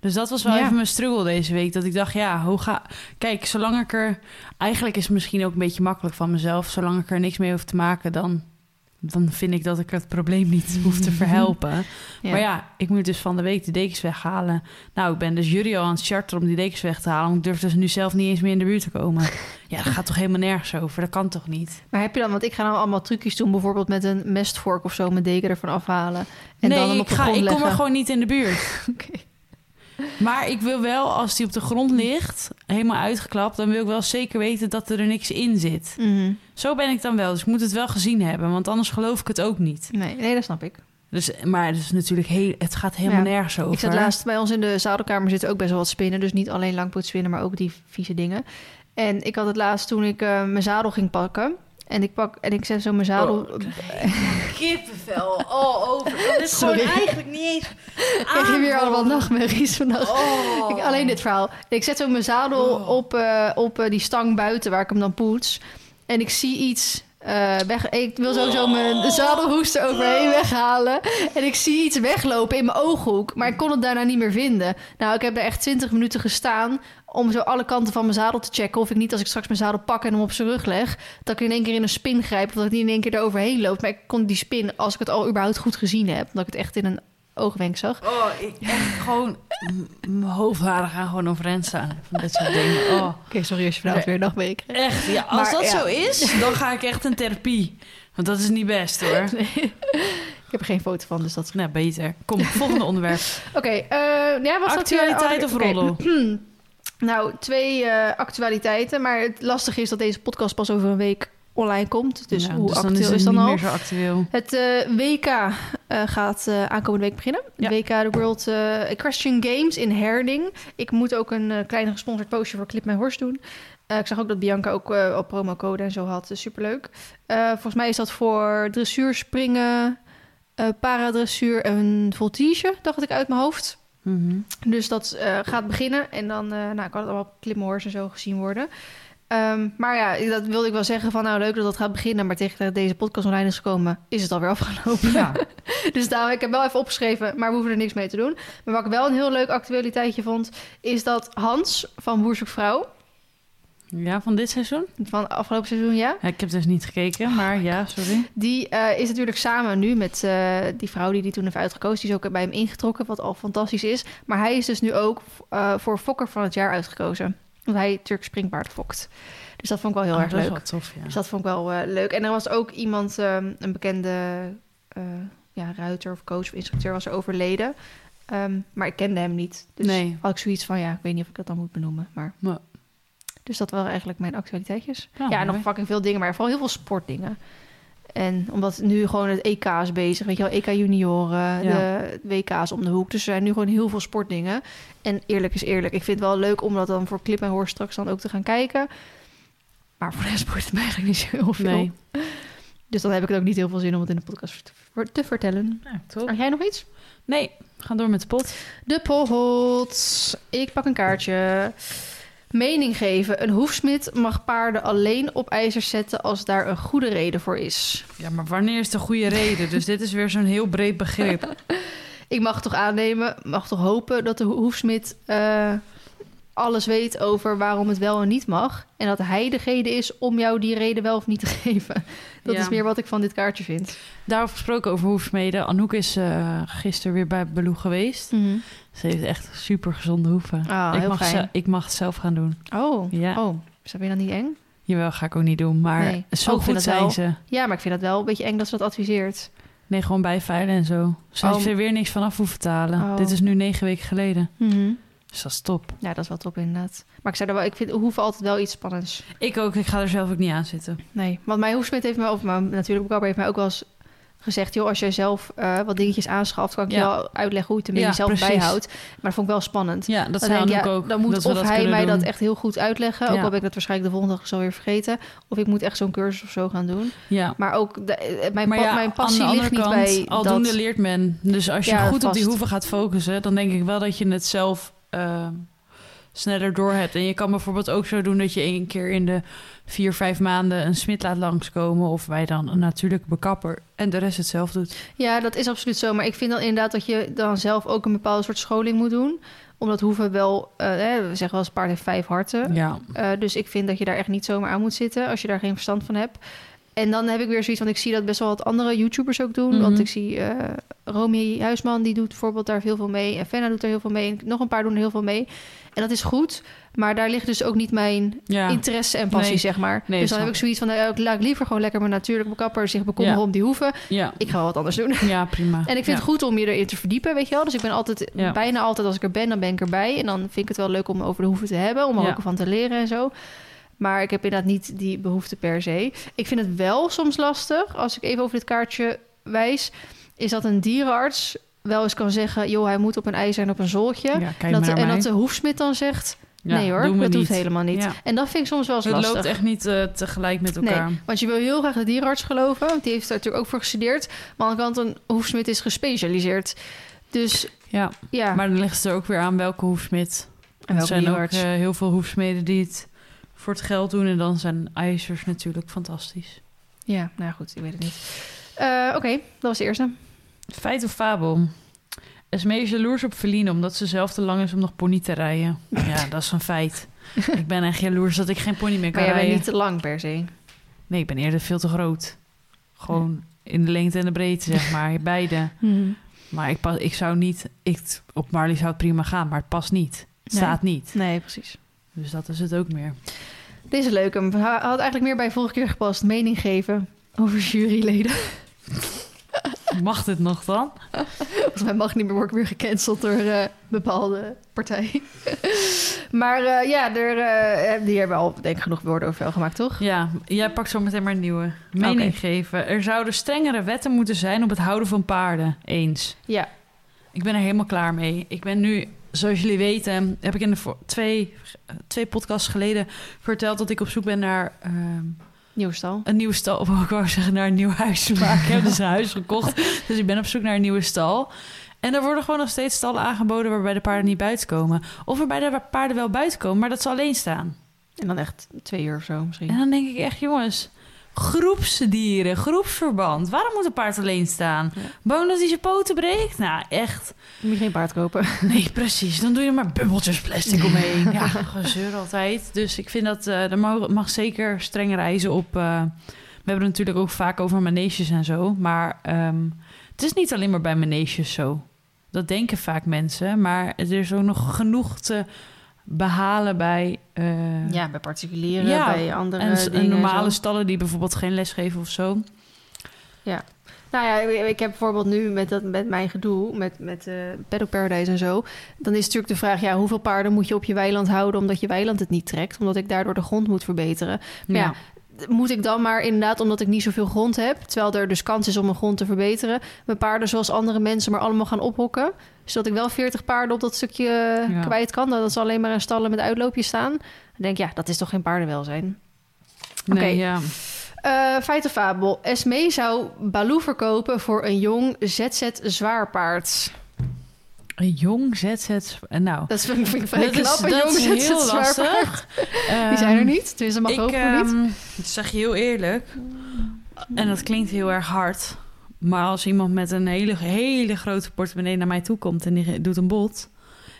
Dus dat was wel Ja. even mijn struggle deze week. Dat ik dacht, ja, hoe ga... Kijk, zolang ik er... Eigenlijk is het misschien ook een beetje makkelijk van mezelf. Zolang ik er niks mee hoef te maken, dan... Dan vind ik dat ik het probleem niet hoef te verhelpen. Ja. Maar ja, ik moet dus van de week de dekens weghalen. Nou, ik ben dus jullie al aan het charteren om die dekens weg te halen. Want ik durf dus nu zelf niet eens meer in de buurt te komen. Ja, dat gaat toch helemaal nergens over? Dat kan toch niet? Maar heb je dan... Want ik ga nou allemaal trucjes doen. Bijvoorbeeld met een mestvork of zo... mijn deken ervan afhalen. En nee, dan hem op ik, de ga, ik kom er gewoon niet in de buurt. Oké. Maar ik wil wel, als die op de grond ligt, helemaal uitgeklapt... dan wil ik wel zeker weten dat er niks in zit. Mhm. Zo ben ik dan wel. Dus ik moet het wel gezien hebben, want anders geloof ik het ook niet. Nee, nee, dat snap ik. Dus, maar het, is natuurlijk heel, het gaat helemaal Ja. nergens over. Ik zat laatst bij ons in de zadelkamer zitten ook best wel wat spinnen. Dus niet alleen langpootspinnen, maar ook die vieze dingen. En ik had het laatst toen ik eh, mijn zadel ging pakken. En ik pak en ik zet zo mijn zadel. Oh, Kippenvel, all over. Dat is Sorry. gewoon eigenlijk niet eens ik heb weer allemaal nachtmerries vannacht. Oh. Ik, alleen dit verhaal. Ik zet zo mijn zadel Oh. op, eh, op eh, die stang buiten waar ik hem dan poets. En ik zie iets eh, weg. Ik wil sowieso mijn zadelhoest er overheen weghalen. En ik zie iets weglopen in mijn ooghoek. Maar ik kon het daarna niet meer vinden. Nou, ik heb daar echt 20 minuten gestaan. Om zo alle kanten van mijn zadel te checken. Of ik niet, als ik straks mijn zadel pak en hem op zijn rug leg. dat ik in één keer in een spin grijp. Of dat ik niet in één keer eroverheen loop. Maar ik kon die spin, als ik het al überhaupt goed gezien heb. dat ik het echt in een oogwenk zag. Oh, ik echt gewoon... Mijn hoofdharen gaan gewoon overeind staan. Van dit soort dingen. Oh. Oké, sorry als je vanavond weer een. Echt, ja, als Maar dat ja. zo is, dan ga ik echt een therapie. Want dat is niet best hoor. Ik heb er geen foto van, dus dat is Nou, beter. Kom, volgende onderwerp. Oké, eh ja, wat zat hier- Actualiteit oh, of oké. roddel? nou, twee eh, actualiteiten. Maar het lastige is dat deze podcast pas over een week online komt. Dus Ja, hoe dan actueel is dan al? meer zo actueel. Het eh, WK eh, gaat eh, aankomende week beginnen. Ja. WK, de World eh, Equestrian Games in Herding. Ik moet ook een kleine gesponsord postje voor Clip My Horse doen. Ik zag ook dat Bianca ook op promocode en zo had. Dus superleuk. Volgens mij is dat voor dressuur, springen, paradressuur en voltige, dacht ik uit mijn hoofd. Mm -hmm. Dus dat gaat beginnen. En dan, nou, kan het allemaal op Clip My Horse en zo gezien worden. Ehm, maar ja, dat wilde ik wel zeggen van nou leuk dat dat gaat beginnen. Maar tegen dat deze podcast online is gekomen, is het alweer afgelopen. Ja. dus daarom, ik heb wel even opgeschreven, maar we hoeven er niks mee te doen. Maar wat ik wel een heel leuk actualiteitje vond, is dat Hans van Boer Vrouw, ja, van dit seizoen? van afgelopen seizoen ja, Ja, ik heb dus niet gekeken, maar ja, sorry. die eh, is natuurlijk samen nu met eh, die vrouw die die toen heeft uitgekozen. Die is ook bij hem ingetrokken, wat al fantastisch is. Maar hij is dus nu ook eh, voor Fokker van het jaar uitgekozen. Hij Turk springpaard fokt. Dus dat vond ik wel heel Oh, erg dat is leuk. wel tof, ja. Dus dat vond ik wel eh, leuk. En er was ook iemand, ehm, een bekende eh, ja, ruiter of coach of instructeur, was er overleden. Ehm, maar ik kende hem niet. Dus Nee. had ik zoiets van, ja, ik weet niet of ik dat dan moet benoemen. Maar... Maar- Dus dat waren eigenlijk mijn actualiteitjes. Ja, Ja, en nog fucking veel dingen, maar vooral heel veel sportdingen. En omdat nu gewoon het EK is bezig, weet je wel, EK junioren, Ja. de WK's om de hoek. Dus er zijn nu gewoon heel veel sportdingen. En eerlijk is eerlijk, ik vind het wel leuk om dat dan voor Clip en Hoor straks dan ook te gaan kijken. Maar voor de rest boeit het me eigenlijk niet zo heel veel. Nee. Dus dan heb ik het ook niet heel veel zin om het in de podcast te, te vertellen. Ja, top. Had jij nog iets? Nee, we gaan door met de pot. De pot. Ik pak een kaartje. Mening geven. Een hoefsmid mag paarden alleen op ijzers zetten als daar een goede reden voor is. Ja, maar wanneer is de goede reden? Dus dit is weer zo'n heel breed begrip. Ik mag toch aannemen, mag toch hopen dat de ho- hoefsmid eh, alles weet over waarom het wel en niet mag. En dat hij degene is om jou die reden wel of niet te geven. Dat Ja. is meer wat ik van dit kaartje vind. Daarover gesproken over hoefsmeden. Anouk is eh gisteren weer bij Beloe geweest. Ze heeft echt super gezonde hoeven. Ah, ik, mag ze- ik mag het zelf gaan doen. Oh, Ja. oh. Is dat weer dan niet eng? Jawel, ga ik ook niet doen. Maar Nee. zo Oh, goed wel. zijn ze. Ja, maar ik vind het wel een beetje eng dat ze dat adviseert. Nee, gewoon bijveilen en zo. Ze Oh. heeft er weer niks van af hoeven betalen. Oh. Dit is nu negen weken geleden. Mhm. Dus dat is top. Ja, dat is wel top inderdaad. Maar ik zei er wel, ik vind hoeven altijd wel iets spannends. Ik ook. Ik ga er zelf ook niet aan zitten. Nee, want mijn hoefsmid heeft me, of mijn natuurlijk Barbara heeft mij ook wel eens gezegd... joh, als jij zelf eh, wat dingetjes aanschaft... kan ik je wel uitleggen hoe je het ermee Ja, zelf precies. bijhoudt. Maar dat vond ik wel spannend. Ja, dat Anouk ja, ook. dan moet dat of dat hij mij doen. dat echt heel goed uitleggen... ook al ben ik dat waarschijnlijk de volgende dag zo weer vergeten... of ik moet echt zo'n cursus of zo gaan doen. Ja. Maar ook, de, eh, mijn, Maar pa- ja, mijn passie ligt niet bij aldoende dat... leert men. Dus als je goed op die hoeven gaat focussen... dan denk ik wel dat je het zelf eh, sneller door hebt. En je kan bijvoorbeeld ook zo doen dat je één keer in de vier, vijf maanden... een smid laat langskomen of wij dan een natuurlijke bekapper... en de rest het zelf doet. Ja, dat is absoluut zo. Maar ik vind dan inderdaad dat je dan zelf ook een bepaalde soort scholing moet doen. Omdat hoeven wel, eh, we zeggen wel eens paard heeft vijf harten. Ja, Eh, dus ik vind dat je daar echt niet zomaar aan moet zitten als je daar geen verstand van hebt. En dan heb ik weer zoiets, want ik zie dat best wel wat andere YouTubers ook doen. Mhm. Want ik zie eh Romy Huisman, die doet bijvoorbeeld daar heel veel mee. En Fenna doet er heel veel mee. En nog een paar doen er heel veel mee. En dat is goed, maar daar ligt dus ook niet mijn ja. interesse en passie, Nee. zeg maar. Nee, dus dan heb ik zoiets van, nou, ik laat ik liever gewoon lekker mijn natuurlijke bekapper zich bekommeren Ja. om die hoeven. ja. Ik ga wel wat anders doen. ja, prima. En ik vind het goed om je erin te verdiepen, weet je wel. Dus ik ben altijd, bijna altijd als ik er ben, dan ben ik erbij. En dan vind ik het wel leuk om over de hoeven te hebben, om er ook van te leren en zo. Maar ik heb inderdaad niet die behoefte per se. Ik vind het wel soms lastig, als ik even over dit kaartje wijs, is dat een dierenarts wel eens kan zeggen, joh, hij moet op een ijzer en op een zooltje. Ja, kijk en, maar dat, en mij. dat de hoefsmid dan zegt, Ja, nee hoor, dat niet. hoeft helemaal niet. Ja. En dat vind ik soms wel eens Het lastig. loopt echt niet eh, tegelijk met elkaar. Nee, want je wil heel graag de dierenarts geloven. Want die heeft er natuurlijk ook voor gestudeerd. Maar aan de kant, een hoefsmid is gespecialiseerd. Dus Ja, ja, maar dan ligt het er ook weer aan welke hoefsmid. en Er welke zijn ook eh, heel veel hoefsmeden die het voor het geld doen. En dan zijn ijzers natuurlijk fantastisch. Ja, nou ja, goed, ik weet het niet. Eh, Oké, dat was de eerste. Feit of fabel? Esmee is jaloers op Feline omdat ze zelf te lang is om nog pony te rijden. Ja, dat is een feit. ik ben echt jaloers dat ik geen pony meer kan Maar jij bent rijden. niet te lang per se. Nee, ik ben eerder veel te groot. Gewoon in de lengte en de breedte, zeg maar. Beide. Maar ik, pas, ik zou niet... Ik, op Marley zou het prima gaan, maar het past niet. Het Nee. staat niet. Nee, precies. Dus dat is het ook meer. Deze leuke. We had eigenlijk meer bij vorige keer gepast. Mening geven over juryleden. Mag dit nog dan? Volgens mij mag niet meer worden weer gecanceld door eh, bepaalde partijen. maar eh, ja, er, eh, die hebben al denk ik genoeg woorden over vuil gemaakt, toch? Ja, jij pakt zo meteen maar een nieuwe. Mening geven. Er zouden strengere wetten moeten zijn op het houden van paarden. Eens. Ja. Ik ben er helemaal klaar mee. Ik ben nu, zoals jullie weten, heb ik in de twee, twee podcasts geleden verteld dat ik op zoek ben naar ehm, Nieuwe stal. een nieuwe stal. Of ik wou zeggen naar een nieuw huis. Maar ik heb dus een huis gekocht. Dus ik ben op zoek naar een nieuwe stal. En er worden gewoon nog steeds stallen aangeboden waarbij de paarden niet buiten komen. Of waarbij de paarden wel buiten komen, maar dat ze alleen staan. En dan echt twee uur of zo misschien. En dan denk ik echt, jongens, groepsdieren, groepsverband. Waarom moet een paard alleen staan? Ja. Bang dat hij zijn poten breekt? Nou, echt. Moet je geen paard kopen. Nee, precies. Dan doe je er maar bubbeltjes plastic omheen. Ja, gezeur altijd. Dus ik vind dat eh er mag, mag zeker strenge reizen op. eh, we hebben het natuurlijk ook vaak over maneges en zo. Maar ehm, het is niet alleen maar bij maneges zo. Dat denken vaak mensen. Maar er is ook nog genoeg te behalen bij... eh, Ja, bij particulieren, Ja, bij andere en dingen. normale stallen die bijvoorbeeld geen les geven of zo. Nou ja, ik heb bijvoorbeeld nu met, dat, met mijn gedoe, met, met Paddock Paradise en zo... dan is natuurlijk de vraag, ja, hoeveel paarden moet je op je weiland houden... omdat je weiland het niet trekt, omdat ik daardoor de grond moet verbeteren. Maar ja, moet ik dan maar inderdaad, omdat ik niet zoveel grond heb... terwijl er dus kans is om mijn grond te verbeteren... mijn paarden zoals andere mensen maar allemaal gaan ophokken... zodat ik wel 40 paarden op dat stukje Ja. kwijt kan... dat ze alleen maar in stallen met uitloopjes staan. Dan denk ik, ja, dat is toch geen paardenwelzijn? Nee, Oké. ja. Eh feit of fabel. Esmee zou Baloo verkopen voor een jong ZZ zwaarpaard. Een jong ZZ... Nou, Dat vind ik, vrij is, knap, een jong ZZ heel zwaarpaard. lastig. Die zijn er Ehm, niet, dus dat mag ik, hopen niet. ehm, dat zeg je heel eerlijk. En dat klinkt heel erg hard. Maar als iemand met een hele, hele grote portemonnee naar mij toe komt en die doet een bod,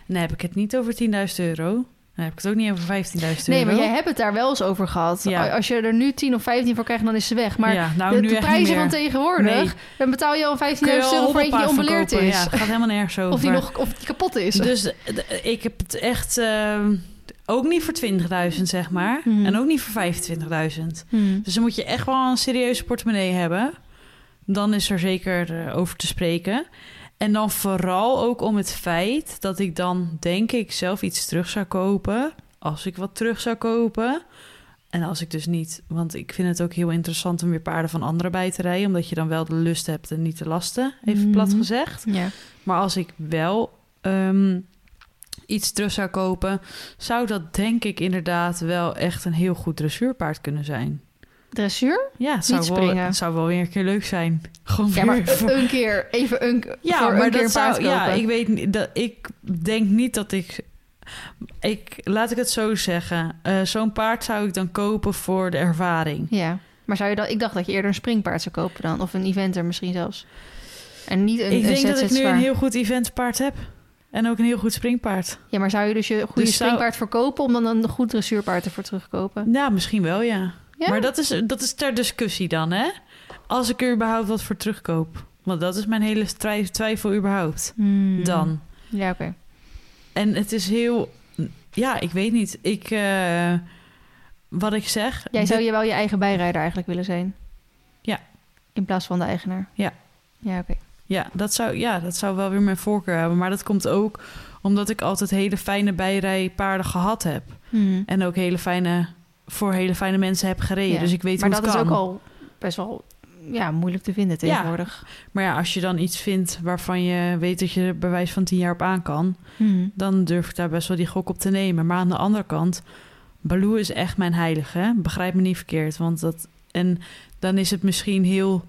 dan heb ik het niet over 10.000 euro. Dan heb ik het ook niet over 15.000 euro. Nee, maar jij hebt het daar wel eens over gehad. Ja. Als je er nu 10 of 15 voor krijgt, dan is ze weg. Maar ja, nou, de, nu de echt prijzen van tegenwoordig, Nee. dan betaal je al 15.000 Kun je al euro voor eentje die onbeleerd verkopen? is. Ja, het gaat helemaal nergens over. Of die, nog, of die kapot is. Dus ik heb het echt ehm, ook niet voor 20.000, zeg maar. Mhm. En ook niet voor 25.000. Hmm. Dus dan moet je echt wel een serieuze portemonnee hebben. Dan is er zeker eh, over te spreken. En dan vooral ook om het feit dat ik dan denk ik zelf iets terug zou kopen. Als ik wat terug zou kopen. En als ik dus niet, want ik vind het ook heel interessant om weer paarden van anderen bij te rijden. Omdat je dan wel de lust hebt en niet de lasten, even plat Mhm. gezegd. Ja. Maar als ik wel ehm, iets terug zou kopen, zou dat denk ik inderdaad wel echt een heel goed dressuurpaard kunnen zijn. Dressuur? Ja, het zou, Niet wel, het zou wel weer een keer leuk zijn. Gewoon Ja, maar weer voor- een keer, even een, ja, voor maar een keer dat zou, ja, ik weet niet, dat, ik denk niet dat ik, ik, laat ik het zo zeggen, eh, zo'n paard zou ik dan kopen voor de ervaring. Ja, maar zou je dat? Ik dacht dat je eerder een springpaard zou kopen dan, of een eventer misschien zelfs. En niet een. ik een denk dat ik nu zwaar. een heel goed eventpaard heb en ook een heel goed springpaard. Ja, maar zou je dus je goede Dus zou- springpaard verkopen om dan een goed dressuurpaard ervoor terugkopen? Ja, misschien wel, ja. Ja? Maar dat is, dat is ter discussie dan, hè? Als ik er überhaupt wat voor terugkoop. Want dat is mijn hele twi- twijfel überhaupt. Hmm. Dan. Ja, oké. En het is heel... Ja, ik weet niet. Ik... eh, wat ik zeg... Jij dit- zou je wel je eigen bijrijder eigenlijk willen zijn? Ja. In plaats van de eigenaar? Ja. Ja, oké. Ja dat, zou, ja, dat zou wel weer mijn voorkeur hebben. Maar dat komt ook omdat ik altijd hele fijne bijrijpaarden gehad heb. Hmm. En ook hele fijne... Voor hele fijne mensen heb gereden. Ja. Dus ik weet Maar hoe dat het is kan. ook al best wel ja, moeilijk te vinden tegenwoordig. Maar ja, als je dan iets vindt waarvan je weet dat je er bij wijze van tien jaar op aan kan... Hmm. dan durf ik daar best wel die gok op te nemen. Maar aan de andere kant, Baloo is echt mijn heilige. Begrijp me niet verkeerd. Want dat, en dan is het misschien heel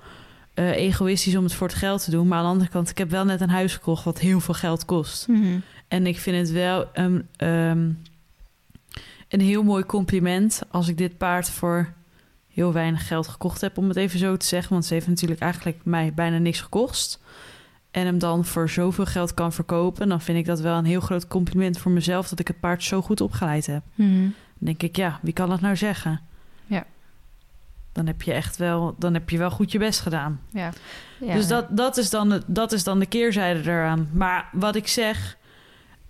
eh, egoïstisch om het voor het geld te doen. Maar aan de andere kant, ik heb wel net een huis gekocht wat heel veel geld kost. Mhm. En ik vind het wel een, ehm, een heel mooi compliment als ik dit paard voor heel weinig geld gekocht heb, om het even zo te zeggen. Want ze heeft natuurlijk eigenlijk mij bijna niks gekost. En hem dan voor zoveel geld kan verkopen, dan vind ik dat wel een heel groot compliment voor mezelf dat ik het paard zo goed opgeleid heb. Mhm. Dan denk ik, ja, wie kan dat nou zeggen? Ja. Dan heb je echt wel, dan heb je wel goed je best gedaan. Ja. Ja, dus dat, dat, is dan, dat is dan de keerzijde eraan. Maar wat ik zeg,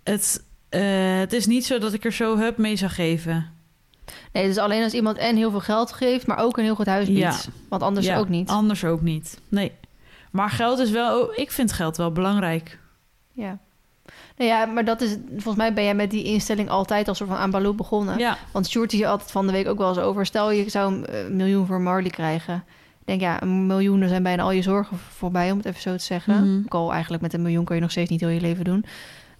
het, eh, het is niet zo dat ik er zo hup mee zou geven. Nee, dus alleen als iemand en heel veel geld geeft, maar ook een heel goed huis biedt. Ja. Want anders Ja, ook niet. Anders ook niet. Nee. Maar geld is wel, ik vind geld wel belangrijk. Ja. Nou ja, maar dat is, volgens mij ben jij met die instelling altijd als soort van aan Baloo begonnen. Ja, Want Sjoerd die altijd van de week ook wel eens over. Stel je zou een eh, miljoen voor Marley krijgen. Ik denk ja, een miljoen, daar zijn bijna al je zorgen voorbij, om het even zo te zeggen. Mhm. Ook al eigenlijk met een miljoen kun je nog steeds niet heel je leven doen.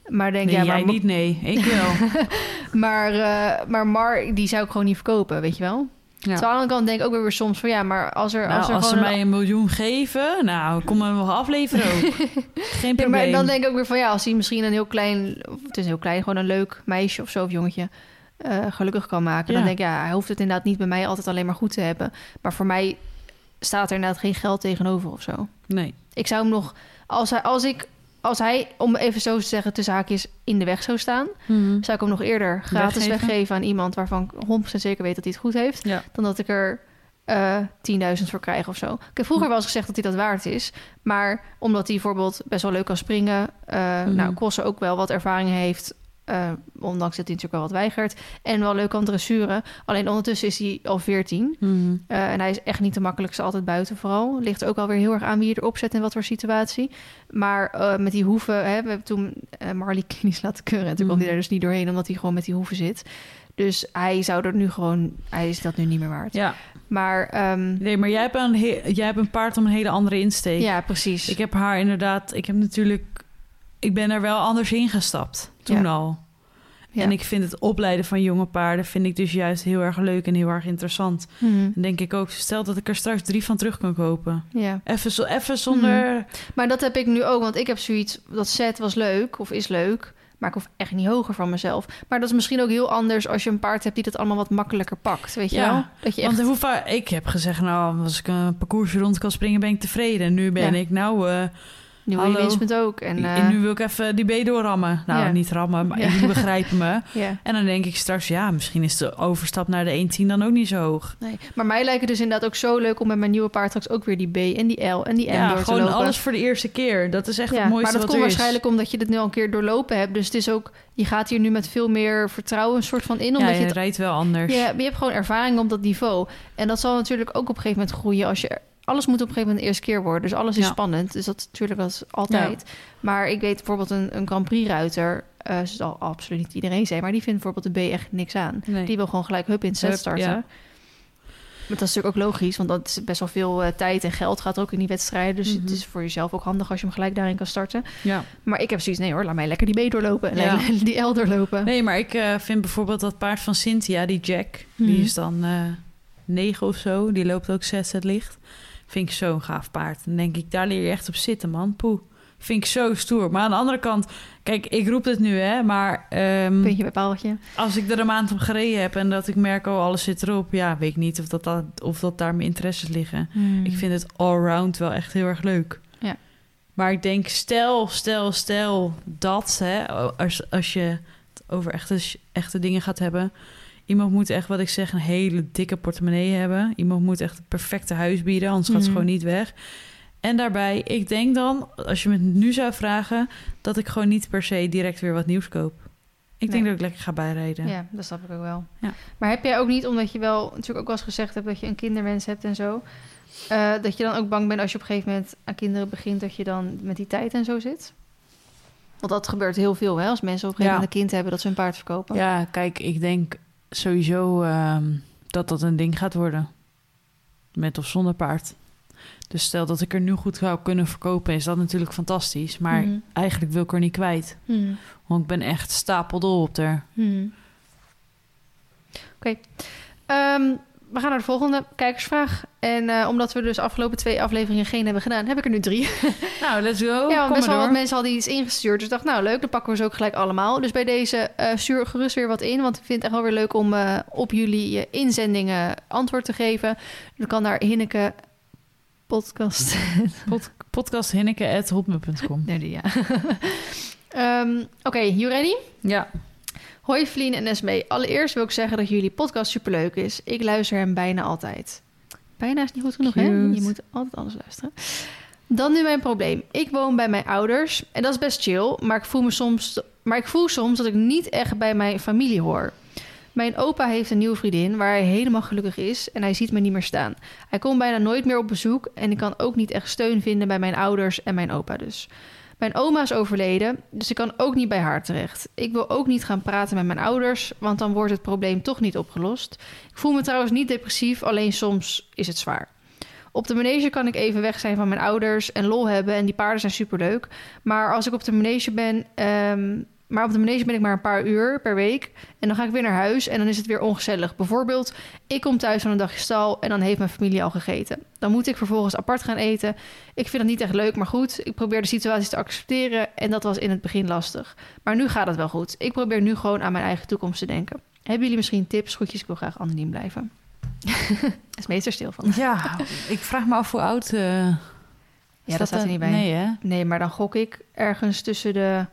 Maar denk nee, ja, jij maar, niet, nee. Ik wel. Maar, eh, maar Mar, die zou ik gewoon niet verkopen, weet je wel? Ja. Terwijl aan de andere kant denk ik ook weer soms van ja, maar als er, Nou, als er als ze mij een miljoen geven, nou, kom me wel afleveren ook. Geen Ja, probleem. maar dan denk ik ook weer van ja, als hij misschien een heel klein, of het is heel klein, gewoon een leuk meisje of zo of jongetje, eh, gelukkig kan maken. Ja. Dan denk ik, ja, hij hoeft het inderdaad niet bij mij altijd alleen maar goed te hebben. Maar voor mij staat er inderdaad geen geld tegenover of zo. Nee. Ik zou hem nog, als hij, als ik, als hij, om even zo te zeggen, tussen haakjes in de weg zou staan, zou ik hem nog eerder gratis Weggeven? weggeven, aan iemand waarvan ik 100% zeker weet dat hij het goed heeft, Ja. dan dat ik er eh 10.000 voor krijg of zo. Ik heb vroeger wel eens gezegd dat hij dat waard is, maar omdat hij bijvoorbeeld best wel leuk kan springen, eh Mhm. nou, Kossen ook wel wat ervaring heeft, eh, ondanks dat hij natuurlijk wel wat weigert, en wel leuk kan dressuren. Alleen ondertussen is hij al 14. Mhm. Eh, en hij is echt niet de makkelijkste, altijd buiten vooral. Ligt ook alweer heel erg aan wie je erop zet en wat voor situatie. Maar eh, met die hoeven, hè, we hebben toen Marley klinisch laten keuren. En toen kwam Mhm. hij er dus niet doorheen, omdat hij gewoon met die hoeven zit. Dus hij zou er nu gewoon, hij is dat nu niet meer waard. Ja. Maar ehm, Nee, maar jij hebt, een jij hebt een paard om een hele andere insteek. ja, precies. Ik heb haar inderdaad... Ik heb natuurlijk... Ik ben er wel anders ingestapt. Toen Ja. al. Ja. En ik vind het opleiden van jonge paarden... vind ik dus juist heel erg leuk en heel erg interessant. Mhm. Dan denk ik ook... Stel dat ik er straks drie van terug kan kopen. ja. Even, zo, even zonder... Maar dat heb ik nu ook, want ik heb zoiets, dat set was leuk of is leuk, maar ik hoef echt niet hoger van mezelf. Maar dat is misschien ook heel anders als je een paard hebt die dat allemaal wat makkelijker pakt, weet je Ja, wel? Dat je echt... Want hoe vaak... Ik heb gezegd, nou, als ik een parcoursje rond kan springen... ben ik tevreden. En nu ben Ja. ik, nou... eh, hallo. ook. En, en eh, nu wil ik even die B doorrammen. Nou, Ja. niet rammen, maar Ja. jullie begrijpen me. ja. En dan denk ik straks, ja, misschien is de overstap naar de 1.10 dan ook niet zo hoog. Nee, maar mij lijkt het dus inderdaad ook zo leuk om met mijn nieuwe paard straks ook weer die B en die L en die M Ja, door te gewoon lopen. alles voor de eerste keer. Dat is echt ja, het mooiste maar dat wat komt waarschijnlijk omdat je dit nu al een keer doorlopen hebt. Dus het is ook, je gaat hier nu met veel meer vertrouwen een soort van in. Ja, Omdat je je het, rijdt wel anders. ja, je hebt gewoon ervaring op dat niveau. En dat zal natuurlijk ook op een gegeven moment groeien als je alles moet op een gegeven moment de eerste keer worden. Dus alles is Ja. spannend. Dus dat natuurlijk is altijd. Maar ik weet bijvoorbeeld een, een Grand Prix ruiter. eh zal absoluut niet iedereen zijn, maar die vindt bijvoorbeeld de B echt niks aan. Nee. Die wil gewoon gelijk hup in set starten. ja. Maar dat is natuurlijk ook logisch, want dat is best wel veel eh, tijd en geld gaat ook in die wedstrijden. Dus Mhm. het is voor jezelf ook handig als je hem gelijk daarin kan starten. Ja. Maar ik heb zoiets, nee hoor, laat mij lekker die B doorlopen. En Ja. die L doorlopen. Nee, maar ik eh, vind bijvoorbeeld dat paard van Cynthia, die Jack, die Mhm. is dan negen of zo. Die loopt ook zes het licht. Vind ik zo'n gaaf paard. Dan denk ik, daar leer je echt op zitten, man. Poeh. Vind ik zo stoer. Maar aan de andere kant, kijk, ik roep het nu, hè. Maar ehm, Puntje bij paaltje. als ik er een maand op gereden heb en dat ik merk, oh, alles zit erop. Ja, weet ik niet of dat, dat, of dat daar mijn interesses liggen. Ik vind het allround wel echt heel erg leuk. Ja. Maar ik denk, stel, stel, stel dat, hè, als, als je het over echte, echte dingen gaat hebben. Iemand moet echt, wat ik zeg, een hele dikke portemonnee hebben. Iemand moet echt het perfecte huis bieden, anders gaat het Mhm. gewoon niet weg. En daarbij, ik denk dan, als je me nu zou vragen, dat ik gewoon niet per se direct weer wat nieuws koop. Ik denk Nee. dat ik lekker ga bijrijden. Ja, dat snap ik ook wel. Ja. Maar heb jij ook niet, omdat je wel natuurlijk ook wel eens gezegd hebt dat je een kinderwens hebt en zo, eh, dat je dan ook bang bent als je op een gegeven moment aan kinderen begint, dat je dan met die tijd en zo zit? Want dat gebeurt heel veel, hè? Als mensen op een gegeven Ja. moment een kind hebben dat ze hun paard verkopen. Ja, kijk, ik denk sowieso ehm, dat dat een ding gaat worden. Met of zonder paard. Dus stel dat ik er nu goed zou kunnen verkopen, is dat natuurlijk fantastisch. Maar Mhm. eigenlijk wil ik er niet kwijt. Mhm. Want ik ben echt stapeldol op er. Hmm. Oké. Ehm, we gaan naar de volgende kijkersvraag. En eh, omdat we dus de afgelopen twee afleveringen geen hebben gedaan, heb ik er nu drie. Nou, let's go. ja, want Kom best wel door. wat mensen hadden iets ingestuurd. Dus ik dacht, nou leuk, dan pakken we ze ook gelijk allemaal. Dus bij deze eh, stuur gerust weer wat in. Want ik vind het echt wel weer leuk om eh, op jullie inzendingen antwoord te geven. Dan kan daar Hinneke podcast... Pod- podcast hinneke.hotmail.com. nee, die, ja. Ehm, Oké, you ready? Ja. Hoi Vlien en Esmee. Allereerst wil ik zeggen dat jullie podcast superleuk is. Ik luister hem bijna altijd. Bijna is niet goed genoeg, hè? Je moet altijd alles luisteren. Dan nu mijn probleem. Ik woon bij mijn ouders en dat is best chill, maar ik voel me soms, maar ik voel soms dat ik niet echt bij mijn familie hoor. Mijn opa heeft een nieuwe vriendin waar hij helemaal gelukkig is en hij ziet me niet meer staan. Hij komt bijna nooit meer op bezoek en ik kan ook niet echt steun vinden bij mijn ouders en mijn opa dus. Mijn oma is overleden, dus ik kan ook niet bij haar terecht. Ik wil ook niet gaan praten met mijn ouders, want dan wordt het probleem toch niet opgelost. Ik voel me trouwens niet depressief, alleen soms is het zwaar. Op de manege kan ik even weg zijn van mijn ouders en lol hebben en die paarden zijn superleuk. Maar als ik op de manege ben, ehm, maar op de manege ben ik maar een paar uur per week en dan ga ik weer naar huis en dan is het weer ongezellig. Bijvoorbeeld, ik kom thuis van een dagje stal en dan heeft mijn familie al gegeten. Dan moet ik vervolgens apart gaan eten. Ik vind het niet echt leuk, maar goed. Ik probeer de situatie te accepteren en dat was in het begin lastig. Maar nu gaat het wel goed. Ik probeer nu gewoon aan mijn eigen toekomst te denken. Hebben jullie misschien tips? Goedjes, ik wil graag anoniem blijven. is meester stil van. Ja, ik vraag me af hoe oud... eh, Ja, dat staat er niet bij. Nee, hè? Nee, maar dan gok ik ergens tussen de...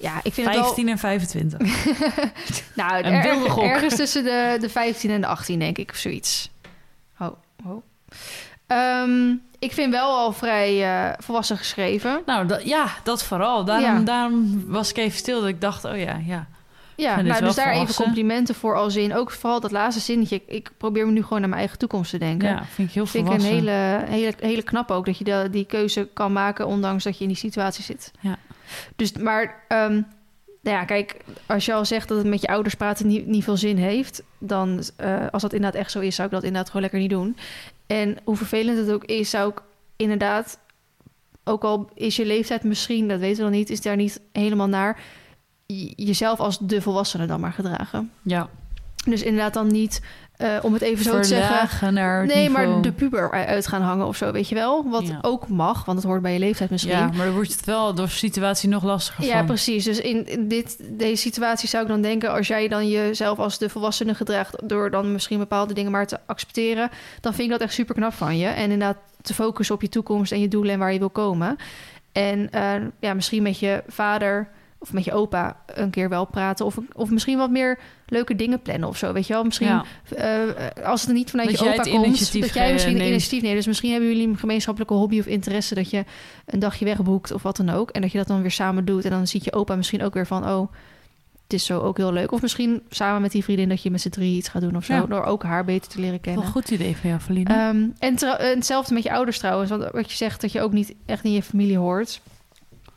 Ja, ik vind het 15 en 25. wel... Nou, Een er- ergens tussen de, de 15 en de 18, denk ik, of zoiets. Oh, oh. Ik vind wel al vrij eh, volwassen geschreven. Nou, dat, ja, dat vooral. Daarom, Ja. daarom was ik even stil dat ik dacht, oh ja, ja. Ja, vind nou, dus daar even complimenten voor als in. Ook vooral dat laatste zinnetje. Ik, ik probeer me nu gewoon naar mijn eigen toekomst te denken. Ja, vind ik heel Vind ik volwassen. een hele, hele, hele knap ook dat je de, die keuze kan maken, ondanks dat je in die situatie zit. Ja. Dus, maar, ehm, nou ja, kijk, als je al zegt dat het met je ouders praten niet, niet veel zin heeft, dan, eh, als dat inderdaad echt zo is, zou ik dat inderdaad gewoon lekker niet doen. En hoe vervelend het ook is, zou ik inderdaad, ook al is je leeftijd misschien, dat weten we dan niet, is daar niet helemaal naar, jezelf als de volwassene dan maar gedragen. Ja, Dus inderdaad dan niet, eh, om het even zo te zeggen, naar Nee, niveau. maar de puber uit gaan hangen of zo, weet je wel? Wat Ja. ook mag, want het hoort bij je leeftijd misschien. Ja, maar dan wordt het wel door de situatie nog lastiger Ja, van. precies. Dus in, in dit, deze situatie zou ik dan denken... als jij dan jezelf als de volwassene gedraagt... door dan misschien bepaalde dingen maar te accepteren... dan vind ik dat echt super knap van je. En inderdaad te focussen op je toekomst en je doelen en waar je wil komen. En eh, ja, misschien met je vader of met je opa een keer wel praten... of, of misschien wat meer leuke dingen plannen of zo, weet je wel? Misschien Ja. eh, als het er niet vanuit Dat je opa komt, dat jij eh, misschien neemt. initiatief neemt. Dus misschien hebben jullie een gemeenschappelijke hobby of interesse dat je een dagje wegboekt of wat dan ook. En dat je dat dan weer samen doet. En dan ziet je opa misschien ook weer van, oh, het is zo ook heel leuk. Of misschien samen met die vriendin dat je met z'n drie iets gaat doen of zo. Ja. Door ook haar beter te leren Wel kennen. een goed idee van jou, Valine. Ehm, en, en hetzelfde met je ouders trouwens. Want wat je zegt dat je ook niet echt in je familie hoort.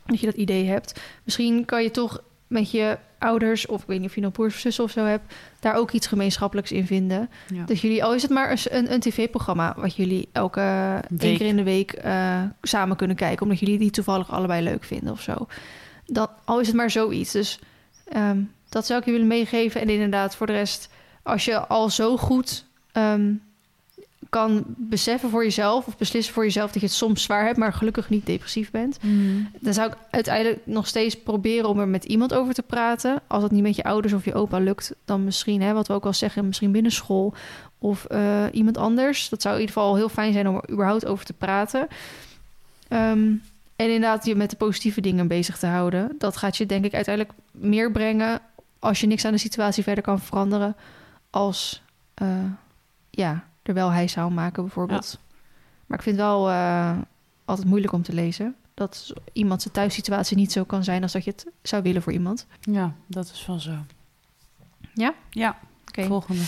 Dat je dat idee hebt. Misschien kan je toch met je ouders, of ik weet niet of je nog broers of zussen of zo hebt, daar ook iets gemeenschappelijks in vinden. ja. Dat jullie, al is het maar een, een tv-programma wat jullie elke één Week. keer in de week eh, samen kunnen kijken, omdat jullie die toevallig allebei leuk vinden of zo. Dan, al is het maar zoiets. Dus ehm, dat zou ik je willen meegeven. En inderdaad, voor de rest, als je al zo goed ehm, kan beseffen voor jezelf of beslissen voor jezelf dat je het soms zwaar hebt, maar gelukkig niet depressief bent, Mm. dan zou ik uiteindelijk nog steeds proberen om er met iemand over te praten. Als dat niet met je ouders of je opa lukt, dan misschien, hè, wat we ook al zeggen, misschien binnen school of eh, iemand anders. Dat zou in ieder geval heel fijn zijn om er überhaupt over te praten. Ehm, en inderdaad, je met de positieve dingen bezig te houden. Dat gaat je denk ik uiteindelijk meer brengen als je niks aan de situatie verder kan veranderen. Als eh, ja, er wel hij zou maken bijvoorbeeld. Maar ik vind het wel eh, altijd moeilijk om te lezen. Dat iemand zijn thuissituatie niet zo kan zijn als dat je het zou willen voor iemand. Ja, dat is wel zo. Ja? Ja, volgende.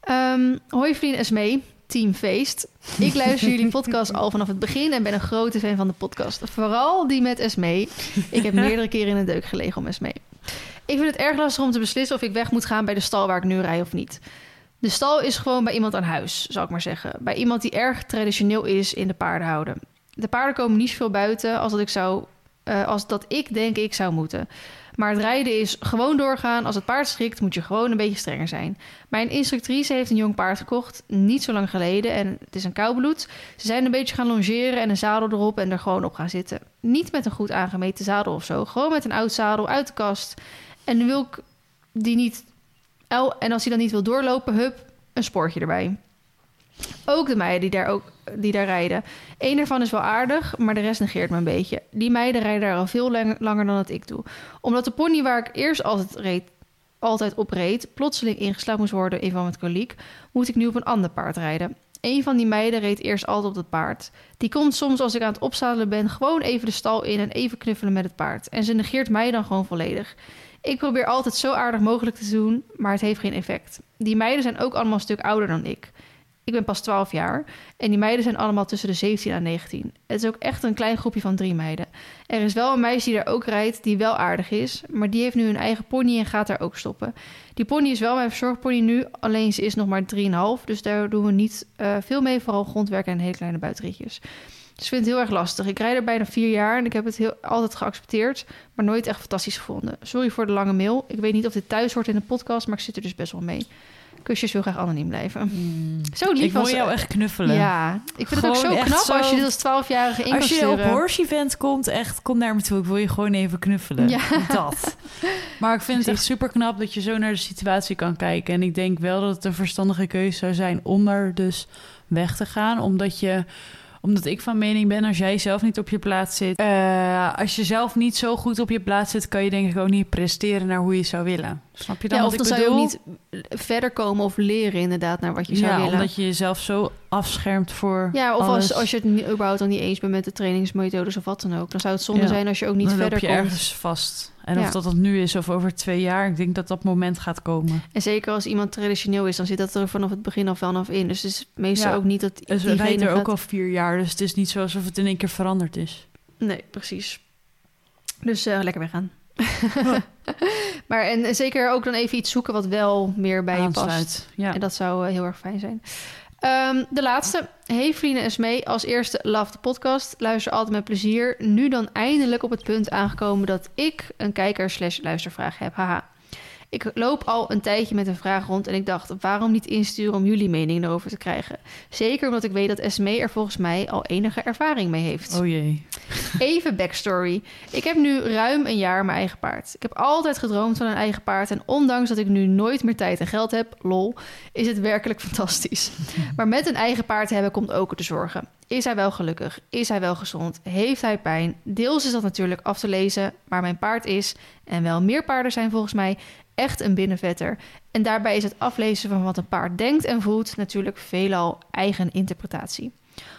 Ehm, hoi vrienden Esmee, Team Feest. Ik luister jullie podcast al vanaf het begin en ben een grote fan van de podcast. Vooral die met Esmee. Ik heb meerdere keren in de deuk gelegen om Esmee. Ik vind het erg lastig om te beslissen of ik weg moet gaan bij de stal waar ik nu rij of niet. De stal is gewoon bij iemand aan huis, zal ik maar zeggen. Bij iemand die erg traditioneel is in de paardenhouden. De paarden komen niet zoveel buiten als dat ik zou, eh, als dat ik denk ik zou moeten. Maar het rijden is gewoon doorgaan. Als het paard schrikt, moet je gewoon een beetje strenger zijn. Mijn instructrice heeft een jong paard gekocht, niet zo lang geleden. En het is een koudbloed. Ze zijn een beetje gaan longeren en een zadel erop en er gewoon op gaan zitten. Niet met een goed aangemeten zadel of zo. Gewoon met een oud zadel uit de kast. En nu wil ik die niet... Oh, en als hij dan niet wil doorlopen, hup, een spoortje erbij. Ook de meiden die daar, ook, die daar rijden. Eén daarvan is wel aardig, maar de rest negeert me een beetje. Die meiden rijden daar al veel lang- langer dan dat ik doe. Omdat de pony waar ik eerst altijd, altijd op reed... plotseling ingeslagen moest worden in van met koliek... moet ik nu op een ander paard rijden. Een van die meiden reed eerst altijd op het paard. Die komt soms als ik aan het opzadelen ben... gewoon even de stal in en even knuffelen met het paard. En ze negeert mij dan gewoon volledig. Ik probeer altijd zo aardig mogelijk te doen, maar het heeft geen effect. Die meiden zijn ook allemaal een stuk ouder dan ik. Ik ben pas 12 jaar en die meiden zijn allemaal tussen de 17 en 19. Het is ook echt een klein groepje van drie meiden. Er is wel een meisje die daar ook rijdt, die wel aardig is, maar die heeft nu een eigen pony en gaat daar ook stoppen. Die pony is wel mijn verzorgpony nu, alleen ze is nog maar 3,5, dus daar doen we niet eh, veel mee, vooral grondwerk en hele kleine buitenritjes. Dus ik vind het heel erg lastig. Ik rijd er bijna vier jaar en ik heb het heel, altijd geaccepteerd, maar nooit echt fantastisch gevonden. Sorry voor de lange mail. Ik weet niet of dit thuis hoort in de podcast, maar ik zit er dus best wel mee. Kusjes wil graag anoniem blijven. Zo lief ik wil jou echt knuffelen. Ja, ik vind het ook zo knap zo- als je dit als 12-jarige in Als je op horse event komt, echt, kom naar me toe. Ik wil je gewoon even knuffelen. Ja. Dat. Maar ik vind het echt super knap dat je zo naar de situatie kan kijken. En ik denk wel dat het een verstandige keuze zou zijn om daar dus weg te gaan. Omdat je omdat ik van mening ben, als jij zelf niet op je plaats zit... eh, als je zelf niet zo goed op je plaats zit... kan je denk ik ook niet presteren naar hoe je zou willen. Snap je dan Ja, of dan zou je ook niet verder komen of leren inderdaad naar wat je zou ja, willen. omdat je jezelf zo afschermt voor Ja, of als, alles. als je het niet, überhaupt dan niet eens bent met de trainingsmethodes of wat dan ook. Dan zou het zonde Ja. zijn als je ook niet dan verder loop je komt. ergens vast. En Ja. of dat dat nu is of over twee jaar, ik denk dat dat moment gaat komen. En zeker als iemand traditioneel is, dan zit dat er vanaf het begin af vanaf in. Dus het is meestal ook niet dat Dus we rijden er ook al vier jaar, dus het is niet zo alsof het in één keer veranderd is. Nee, precies. Dus eh, lekker weggaan. maar en, zeker ook dan even iets zoeken wat wel meer bij je past. Ja. En dat zou eh, heel erg fijn zijn. Ehm, de laatste. Hey vrienden en mee. Als eerste love de podcast. Luister altijd met plezier. Nu dan eindelijk op het punt aangekomen dat ik een kijker slash luistervraag heb. Haha. Ik loop al een tijdje met een vraag rond en ik dacht, waarom niet insturen om jullie mening erover te krijgen? Zeker omdat ik weet dat Esmee er volgens mij al enige ervaring mee heeft. Oh jee. Even backstory. Ik heb nu ruim een jaar mijn eigen paard. Ik heb altijd gedroomd van een eigen paard. En ondanks dat ik nu nooit meer tijd en geld heb, lol, is het werkelijk fantastisch. Maar met een eigen paard hebben komt ook de zorgen. Is hij wel gelukkig? Is hij wel gezond? Heeft hij pijn? Deels is dat natuurlijk af te lezen, maar mijn paard is, en wel meer paarden zijn volgens mij, echt een binnenvetter. En daarbij is het aflezen van wat een paard denkt en voelt natuurlijk veelal eigen interpretatie.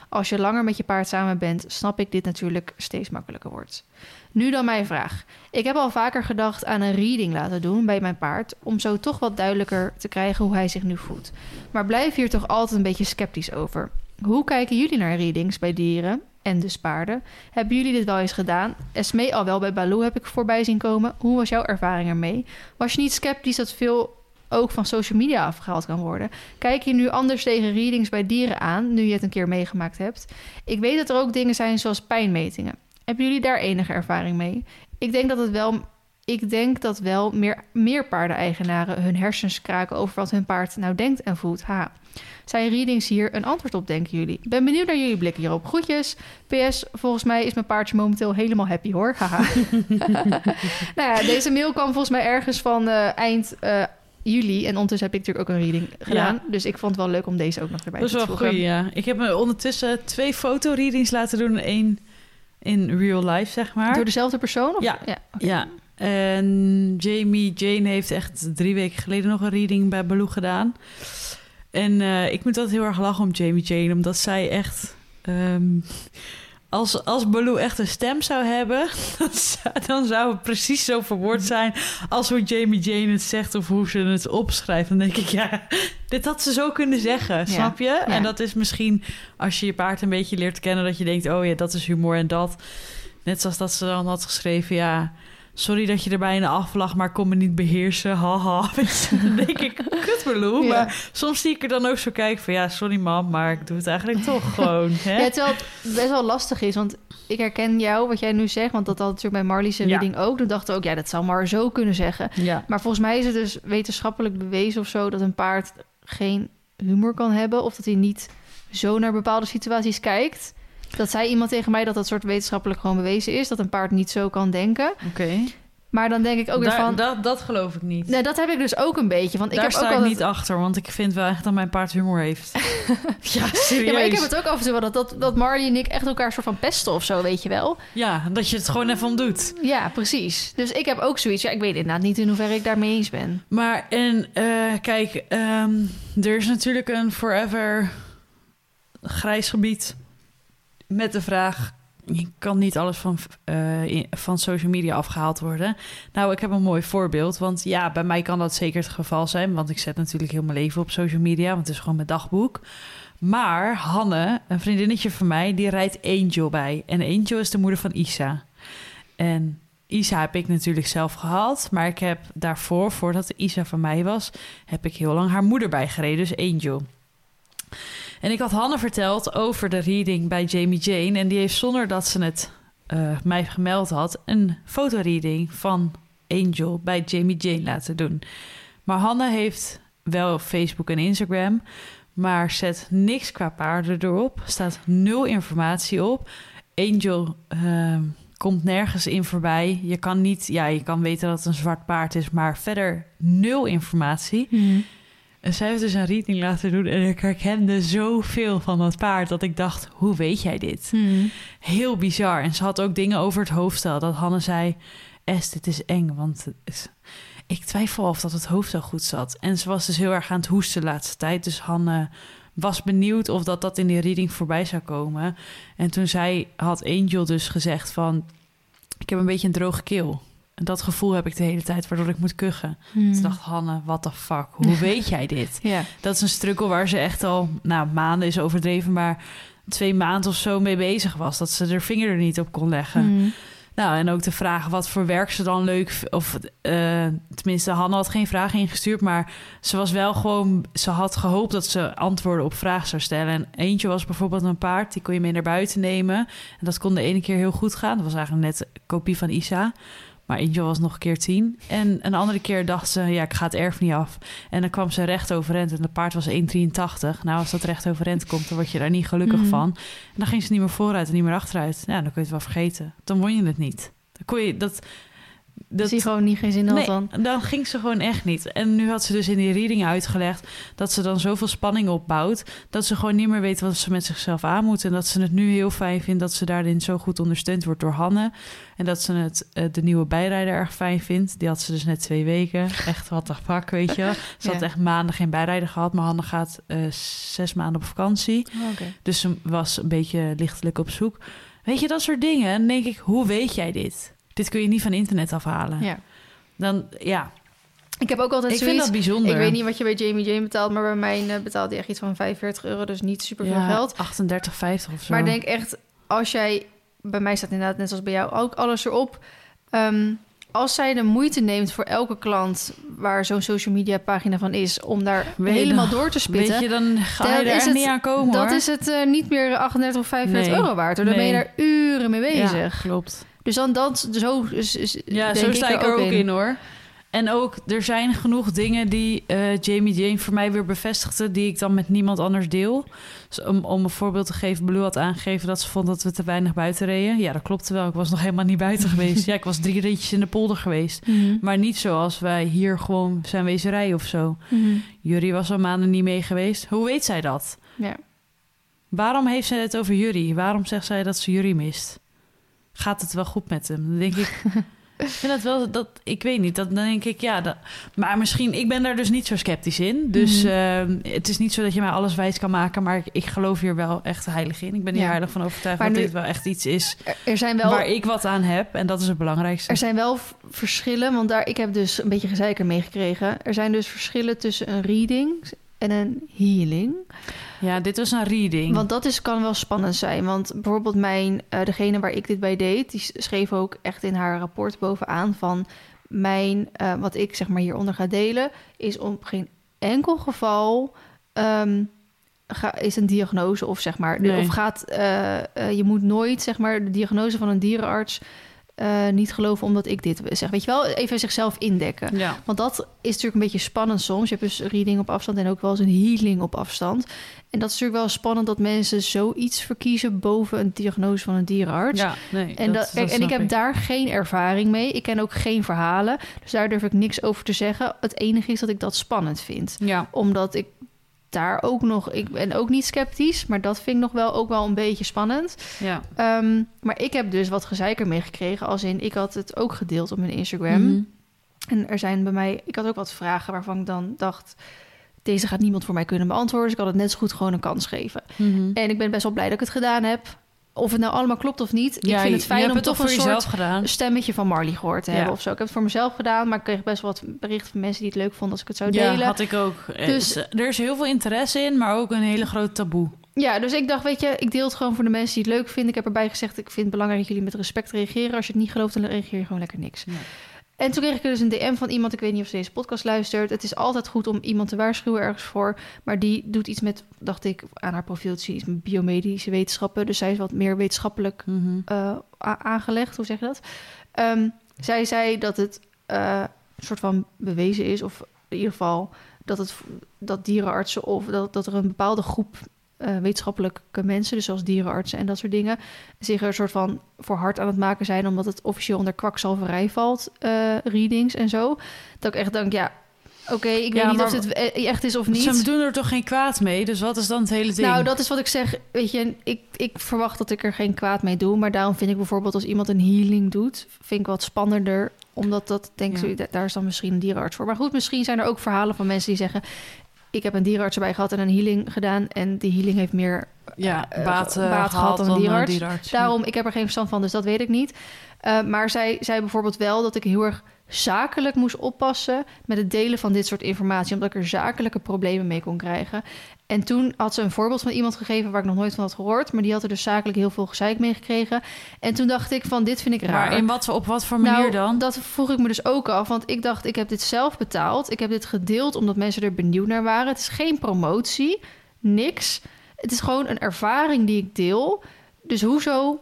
Als je langer met je paard samen bent, snap ik dit natuurlijk steeds makkelijker wordt. Nu dan mijn vraag. Ik heb al vaker gedacht aan een reading laten doen bij mijn paard, om zo toch wat duidelijker te krijgen hoe hij zich nu voelt. Maar blijf hier toch altijd een beetje sceptisch over. Hoe kijken jullie naar readings bij dieren en dus paarden? Hebben jullie dit wel eens gedaan? Esmee al wel bij Baloo heb ik voorbij zien komen. Hoe was jouw ervaring ermee? Was je niet sceptisch dat veel ook van social media afgehaald kan worden? Kijk je nu anders tegen readings bij dieren aan, nu je het een keer meegemaakt hebt? Ik weet dat er ook dingen zijn zoals pijnmetingen. Hebben jullie daar enige ervaring mee? Ik denk dat het wel. Ik denk dat wel meer, meer paardeneigenaren hun hersens kraken over wat hun paard nou denkt en voelt. Ha. Zijn readings hier een antwoord op, denken jullie? Ik ben benieuwd naar jullie blik hierop. Groetjes. PS, volgens mij is mijn paardje momenteel helemaal happy hoor. Haha. nou ja, deze mail kwam volgens mij ergens van eh, eind eh, juli. En ondertussen heb ik natuurlijk ook een reading gedaan. Dus ik vond het wel leuk om deze ook nog erbij Dat is te wel voegen. goed, ja. Ik heb me ondertussen twee fotoreadings laten doen. één in real life, zeg maar. Door dezelfde persoon? Of? Ja. Ja, en Jamie Jane heeft echt drie weken geleden nog een reading bij Baloo gedaan. En eh, ik moet altijd heel erg lachen om Jamie Jane, omdat zij echt... ehm, als, als Baloo echt een stem zou hebben, dan zou, dan zou het precies zo verwoord zijn als hoe Jamie Jane het zegt of hoe ze het opschrijft. Dan denk ik, ja, dit had ze zo kunnen zeggen, snap je? En dat is misschien als je je paard een beetje leert kennen, dat je denkt, oh ja, dat is humor en dat. Net zoals dat ze dan had geschreven, ja, sorry dat je er bijna aflag, maar kon me niet beheersen, haha. Dan denk ik, kut. Ja. Maar soms zie ik er dan ook zo kijken van, ja, sorry mam, maar ik doe het eigenlijk toch gewoon. Hè? Ja, terwijl het best wel lastig is, want ik herken jou, wat jij nu zegt, want dat had natuurlijk bij Marley's Ja. reading ook. Toen dachten ook, ja, dat zou maar zo kunnen zeggen. ja. Maar volgens mij is het dus wetenschappelijk bewezen of zo dat een paard geen humor kan hebben of dat hij niet zo naar bepaalde situaties kijkt. Dat zei iemand tegen mij dat dat soort wetenschappelijk gewoon bewezen is, dat een paard niet zo kan denken. Oké. Maar dan denk ik ook weer Daar- van, dat, dat geloof ik niet. nee, dat heb ik dus ook een beetje, want ik Daar heb sta ook ik altijd... niet achter, want ik vind wel echt dat mijn paard humor heeft. ja, serieus. Ja, maar ik heb het ook af en toe wel dat, dat, dat Marley en ik echt elkaar soort van pesten of zo, weet je wel. Ja, dat je het gewoon even om doet. Ja, precies. Dus ik heb ook zoiets. Ja, ik weet inderdaad niet in hoeverre ik daarmee eens ben. Maar en eh, kijk, ehm, er is natuurlijk een forever grijs gebied met de vraag. Je kan niet alles van, eh, van social media afgehaald worden. Nou, ik heb een mooi voorbeeld. Want ja, bij mij kan dat zeker het geval zijn. Want ik zet natuurlijk heel mijn leven op social media. Want het is gewoon mijn dagboek. Maar Hanne, een vriendinnetje van mij, die rijdt Angel bij. En Angel is de moeder van Isa. En Isa heb ik natuurlijk zelf gehad. Maar ik heb daarvoor, voordat Isa van mij was, heb ik heel lang haar moeder bijgereden. Dus Angel. En ik had Hanne verteld over de reading bij Jamie Jane. En die heeft zonder dat ze het eh, mij gemeld had, een fotoreading van Angel bij Jamie Jane laten doen. Maar Hanne heeft wel Facebook en Instagram, maar zet niks qua paarden erop. Staat nul informatie op. Angel ehm, komt nergens in voorbij. Je kan niet, ja, je kan weten dat het een zwart paard is, maar verder nul informatie. En zij heeft dus een reading laten doen en ik herkende zoveel van dat paard dat ik dacht, hoe weet jij dit? Heel bizar. En ze had ook dingen over het hoofdstel. Dat Hanne zei, Es, dit is eng, want ik twijfel of dat het hoofdstel goed zat. En ze was dus heel erg aan het hoesten de laatste tijd. Dus Hanne was benieuwd of dat, dat in die reading voorbij zou komen. En toen zij had Angel dus gezegd van... ik heb een beetje een droge keel. En dat gevoel heb ik de hele tijd, waardoor ik moet kuchen. Toen dacht Hanne, what the fuck, hoe weet jij dit? Ja. Dat is een struggle waar ze echt al, nou, maanden is overdreven, maar twee maanden of zo mee bezig was. Dat ze haar vinger er niet op kon leggen. Mm. Nou, en ook de vraag wat voor werk ze dan leuk... Of eh, tenminste, Hanne had geen vragen ingestuurd... maar ze was wel gewoon... Ze had gehoopt dat ze antwoorden op vragen zou stellen. En eentje was bijvoorbeeld een paard... die kon je mee naar buiten nemen. En dat kon de ene keer heel goed gaan. Dat was eigenlijk net een kopie van Isa... Maar Angel was nog een keer tien. En een andere keer dacht ze, ja, ik ga het erf niet af. En dan kwam ze recht overeind en de paard was 1,83. Nou, als dat recht overeind komt, dan word je daar niet gelukkig Mhm. van. En dan ging ze niet meer vooruit en niet meer achteruit. Ja, dan kun je het wel vergeten. Dan won je het niet. Dan kon je dat... Dat zie gewoon niet geen zin in nee, dan. dan ging ze gewoon echt niet. En nu had ze dus in die reading uitgelegd dat ze dan zoveel spanning opbouwt, dat ze gewoon niet meer weet wat ze met zichzelf aan moet. En dat ze het nu heel fijn vindt dat ze daarin zo goed ondersteund wordt door Hanne. En dat ze het, eh, de nieuwe bijrijder erg fijn vindt. Die had ze dus net twee weken. Echt wat de fuck, weet je. Ze had echt maanden geen bijrijder gehad, maar Hanne gaat eh, zes maanden op vakantie. Oké. Dus ze was een beetje lichtelijk op zoek. Weet je, dat soort dingen. En dan denk ik, hoe weet jij dit? Dit kun je niet van internet afhalen. Ja. Dan, ja, Ik heb ook altijd ik vind dat bijzonder. Ik weet niet wat je bij Jamie Jane betaalt, maar bij mij eh, betaalde je echt iets van 45 euro, dus niet super veel ja, geld. 38, 50 of zo. Maar denk echt, als jij, bij mij staat inderdaad net zoals bij jou ook alles erop. Ehm, als zij de moeite neemt voor elke klant waar zo'n social media pagina van is, om daar Weet helemaal dan- door te spitten. Weet je, dan ga je er is echt het- niet aan komen, dat hoor. is het eh, niet meer 38 of 45 Nee. euro waard. Hoor. Dan ben je daar uren mee Ja, bezig. klopt. Dus dan dat, zo, Ja, denk zo sta ik er ook in. in. hoor. En ook, er zijn genoeg dingen die eh, Jamie Jane voor mij weer bevestigde... die ik dan met niemand anders deel. Dus om, om een voorbeeld te geven, Blue had aangegeven... dat ze vond dat we te weinig buiten reden. Ja, dat klopte wel. Ik was nog helemaal niet buiten geweest. Ja, ik was drie ritjes in de polder geweest. Mhm. Maar niet zoals wij hier gewoon zijn wezen rijden of zo. Jury was al maanden niet mee geweest. Hoe weet zij dat? Ja. Waarom heeft zij het over Jury? Waarom zegt zij dat ze Jury mist? Gaat het wel goed met hem? Dan denk ik... ik vind dat wel... Dat, ik weet niet. Dat, dan denk ik, ja... Dat, maar misschien... Ik ben daar dus niet zo sceptisch in. Dus Mhm. eh, het is niet zo dat je mij alles wijs kan maken. Maar ik, ik geloof hier wel echt heilig in. Ik ben hier Ja. heilig van overtuigd Maar dat nu- dit wel echt iets is... Er, zijn wel... waar ik wat aan heb. En dat is het belangrijkste. Er zijn wel verschillen, want daar, ik heb dus een beetje gezeiker meegekregen. Er zijn dus verschillen tussen een reading en een healing. Ja, dit was een reading. Want dat is, kan wel spannend zijn. Want bijvoorbeeld mijn, eh, degene waar ik dit bij deed, die schreef ook echt in haar rapport bovenaan van mijn, eh, wat ik zeg maar hieronder ga delen, is op geen enkel geval ehm, ga, is een diagnose of zeg maar, Nee. of gaat, eh, je moet nooit zeg maar de diagnose van een dierenarts eh, niet geloven omdat ik dit zeg. Weet je wel, even zichzelf indekken. ja. Want dat is natuurlijk een beetje spannend soms. Je hebt dus reading op afstand en ook wel eens een healing op afstand. En dat is natuurlijk wel spannend dat mensen zoiets verkiezen boven een diagnose van een dierenarts. ja, nee. En, dat, kijk, en ik heb daar geen ervaring mee. Ik ken ook geen verhalen. Dus daar durf ik niks over te zeggen. Het enige is dat ik dat spannend vind. Ja. Omdat ik daar ook nog... Ik ben ook niet sceptisch, maar dat vind ik nog wel ook wel een beetje spannend. Ja. Ehm, maar ik heb dus wat gezeiker meegekregen. Als in, ik had het ook gedeeld op mijn Instagram. Mhm. En er zijn bij mij, ik had ook wat vragen waarvan ik dan dacht, deze gaat niemand voor mij kunnen beantwoorden. Dus ik had het net zo goed gewoon een kans geven. Mhm. En ik ben best wel blij dat ik het gedaan heb. Of het nou allemaal klopt of niet. ik Ja, vind het fijn om het toch voor een soort gedaan. stemmetje van Marley gehoord te Ja. hebben of zo. Ik heb het voor mezelf gedaan, maar ik kreeg best wel wat berichten van mensen die het leuk vonden als ik het zou Ja, delen. had ik ook. Dus- Dus er is heel veel interesse in, maar ook een hele grote taboe. Ja, dus ik dacht, weet je, ik deel het gewoon voor de mensen die het leuk vinden. Ik heb erbij gezegd, ik vind het belangrijk dat jullie met respect reageren. Als je het niet gelooft, dan reageer je gewoon lekker niks. Ja. En toen kreeg ik dus een DM van iemand, ik weet niet of ze deze podcast luistert. Het is altijd goed om iemand te waarschuwen ergens voor. Maar die doet iets met, dacht ik, aan haar profiel te zien, iets met biomedische wetenschappen. Dus zij is wat meer wetenschappelijk Mhm. eh, aangelegd, hoe zeg je dat? Ehm, zij zei dat het eh, een soort van bewezen is, of in ieder geval dat, het, dat dierenartsen of dat, dat er een bepaalde groep eh, wetenschappelijke mensen, dus zoals dierenartsen en dat soort dingen, zich er een soort van voor hard aan het maken zijn, omdat het officieel onder kwakzalverij valt, eh, readings en zo. Dat ik echt denk, ja, oké, ik Ja, weet niet of dit e- echt is of niet. Ze doen er toch geen kwaad mee? Dus wat is dan het hele ding? Nou, dat is wat ik zeg. Weet je, ik, ik verwacht dat ik er geen kwaad mee doe. Maar daarom vind ik bijvoorbeeld als iemand een healing doet, vind ik wat spannender. Omdat dat, denk ik, Ja. daar is dan misschien een dierenarts voor. Maar goed, misschien zijn er ook verhalen van mensen die zeggen... ik heb een dierenarts erbij gehad en een healing gedaan... en die healing heeft meer ja, eh, baat, eh, baat gehad dan een een dierenarts. dierenarts. Daarom, ik heb er geen verstand van, dus dat weet ik niet. Eh, maar zij zei bijvoorbeeld wel dat ik heel erg zakelijk moest oppassen met het delen van dit soort informatie, omdat ik er zakelijke problemen mee kon krijgen. En toen had ze een voorbeeld van iemand gegeven waar ik nog nooit van had gehoord, maar die had er dus zakelijk heel veel gezeik mee gekregen. En toen dacht ik van, dit vind ik raar. Maar in wat, op wat voor manier nou, dan? dat vroeg ik me dus ook af, want ik dacht, ik heb dit zelf betaald. Ik heb dit gedeeld omdat mensen er benieuwd naar waren. Het is geen promotie, niks. Het is gewoon een ervaring die ik deel. Dus hoezo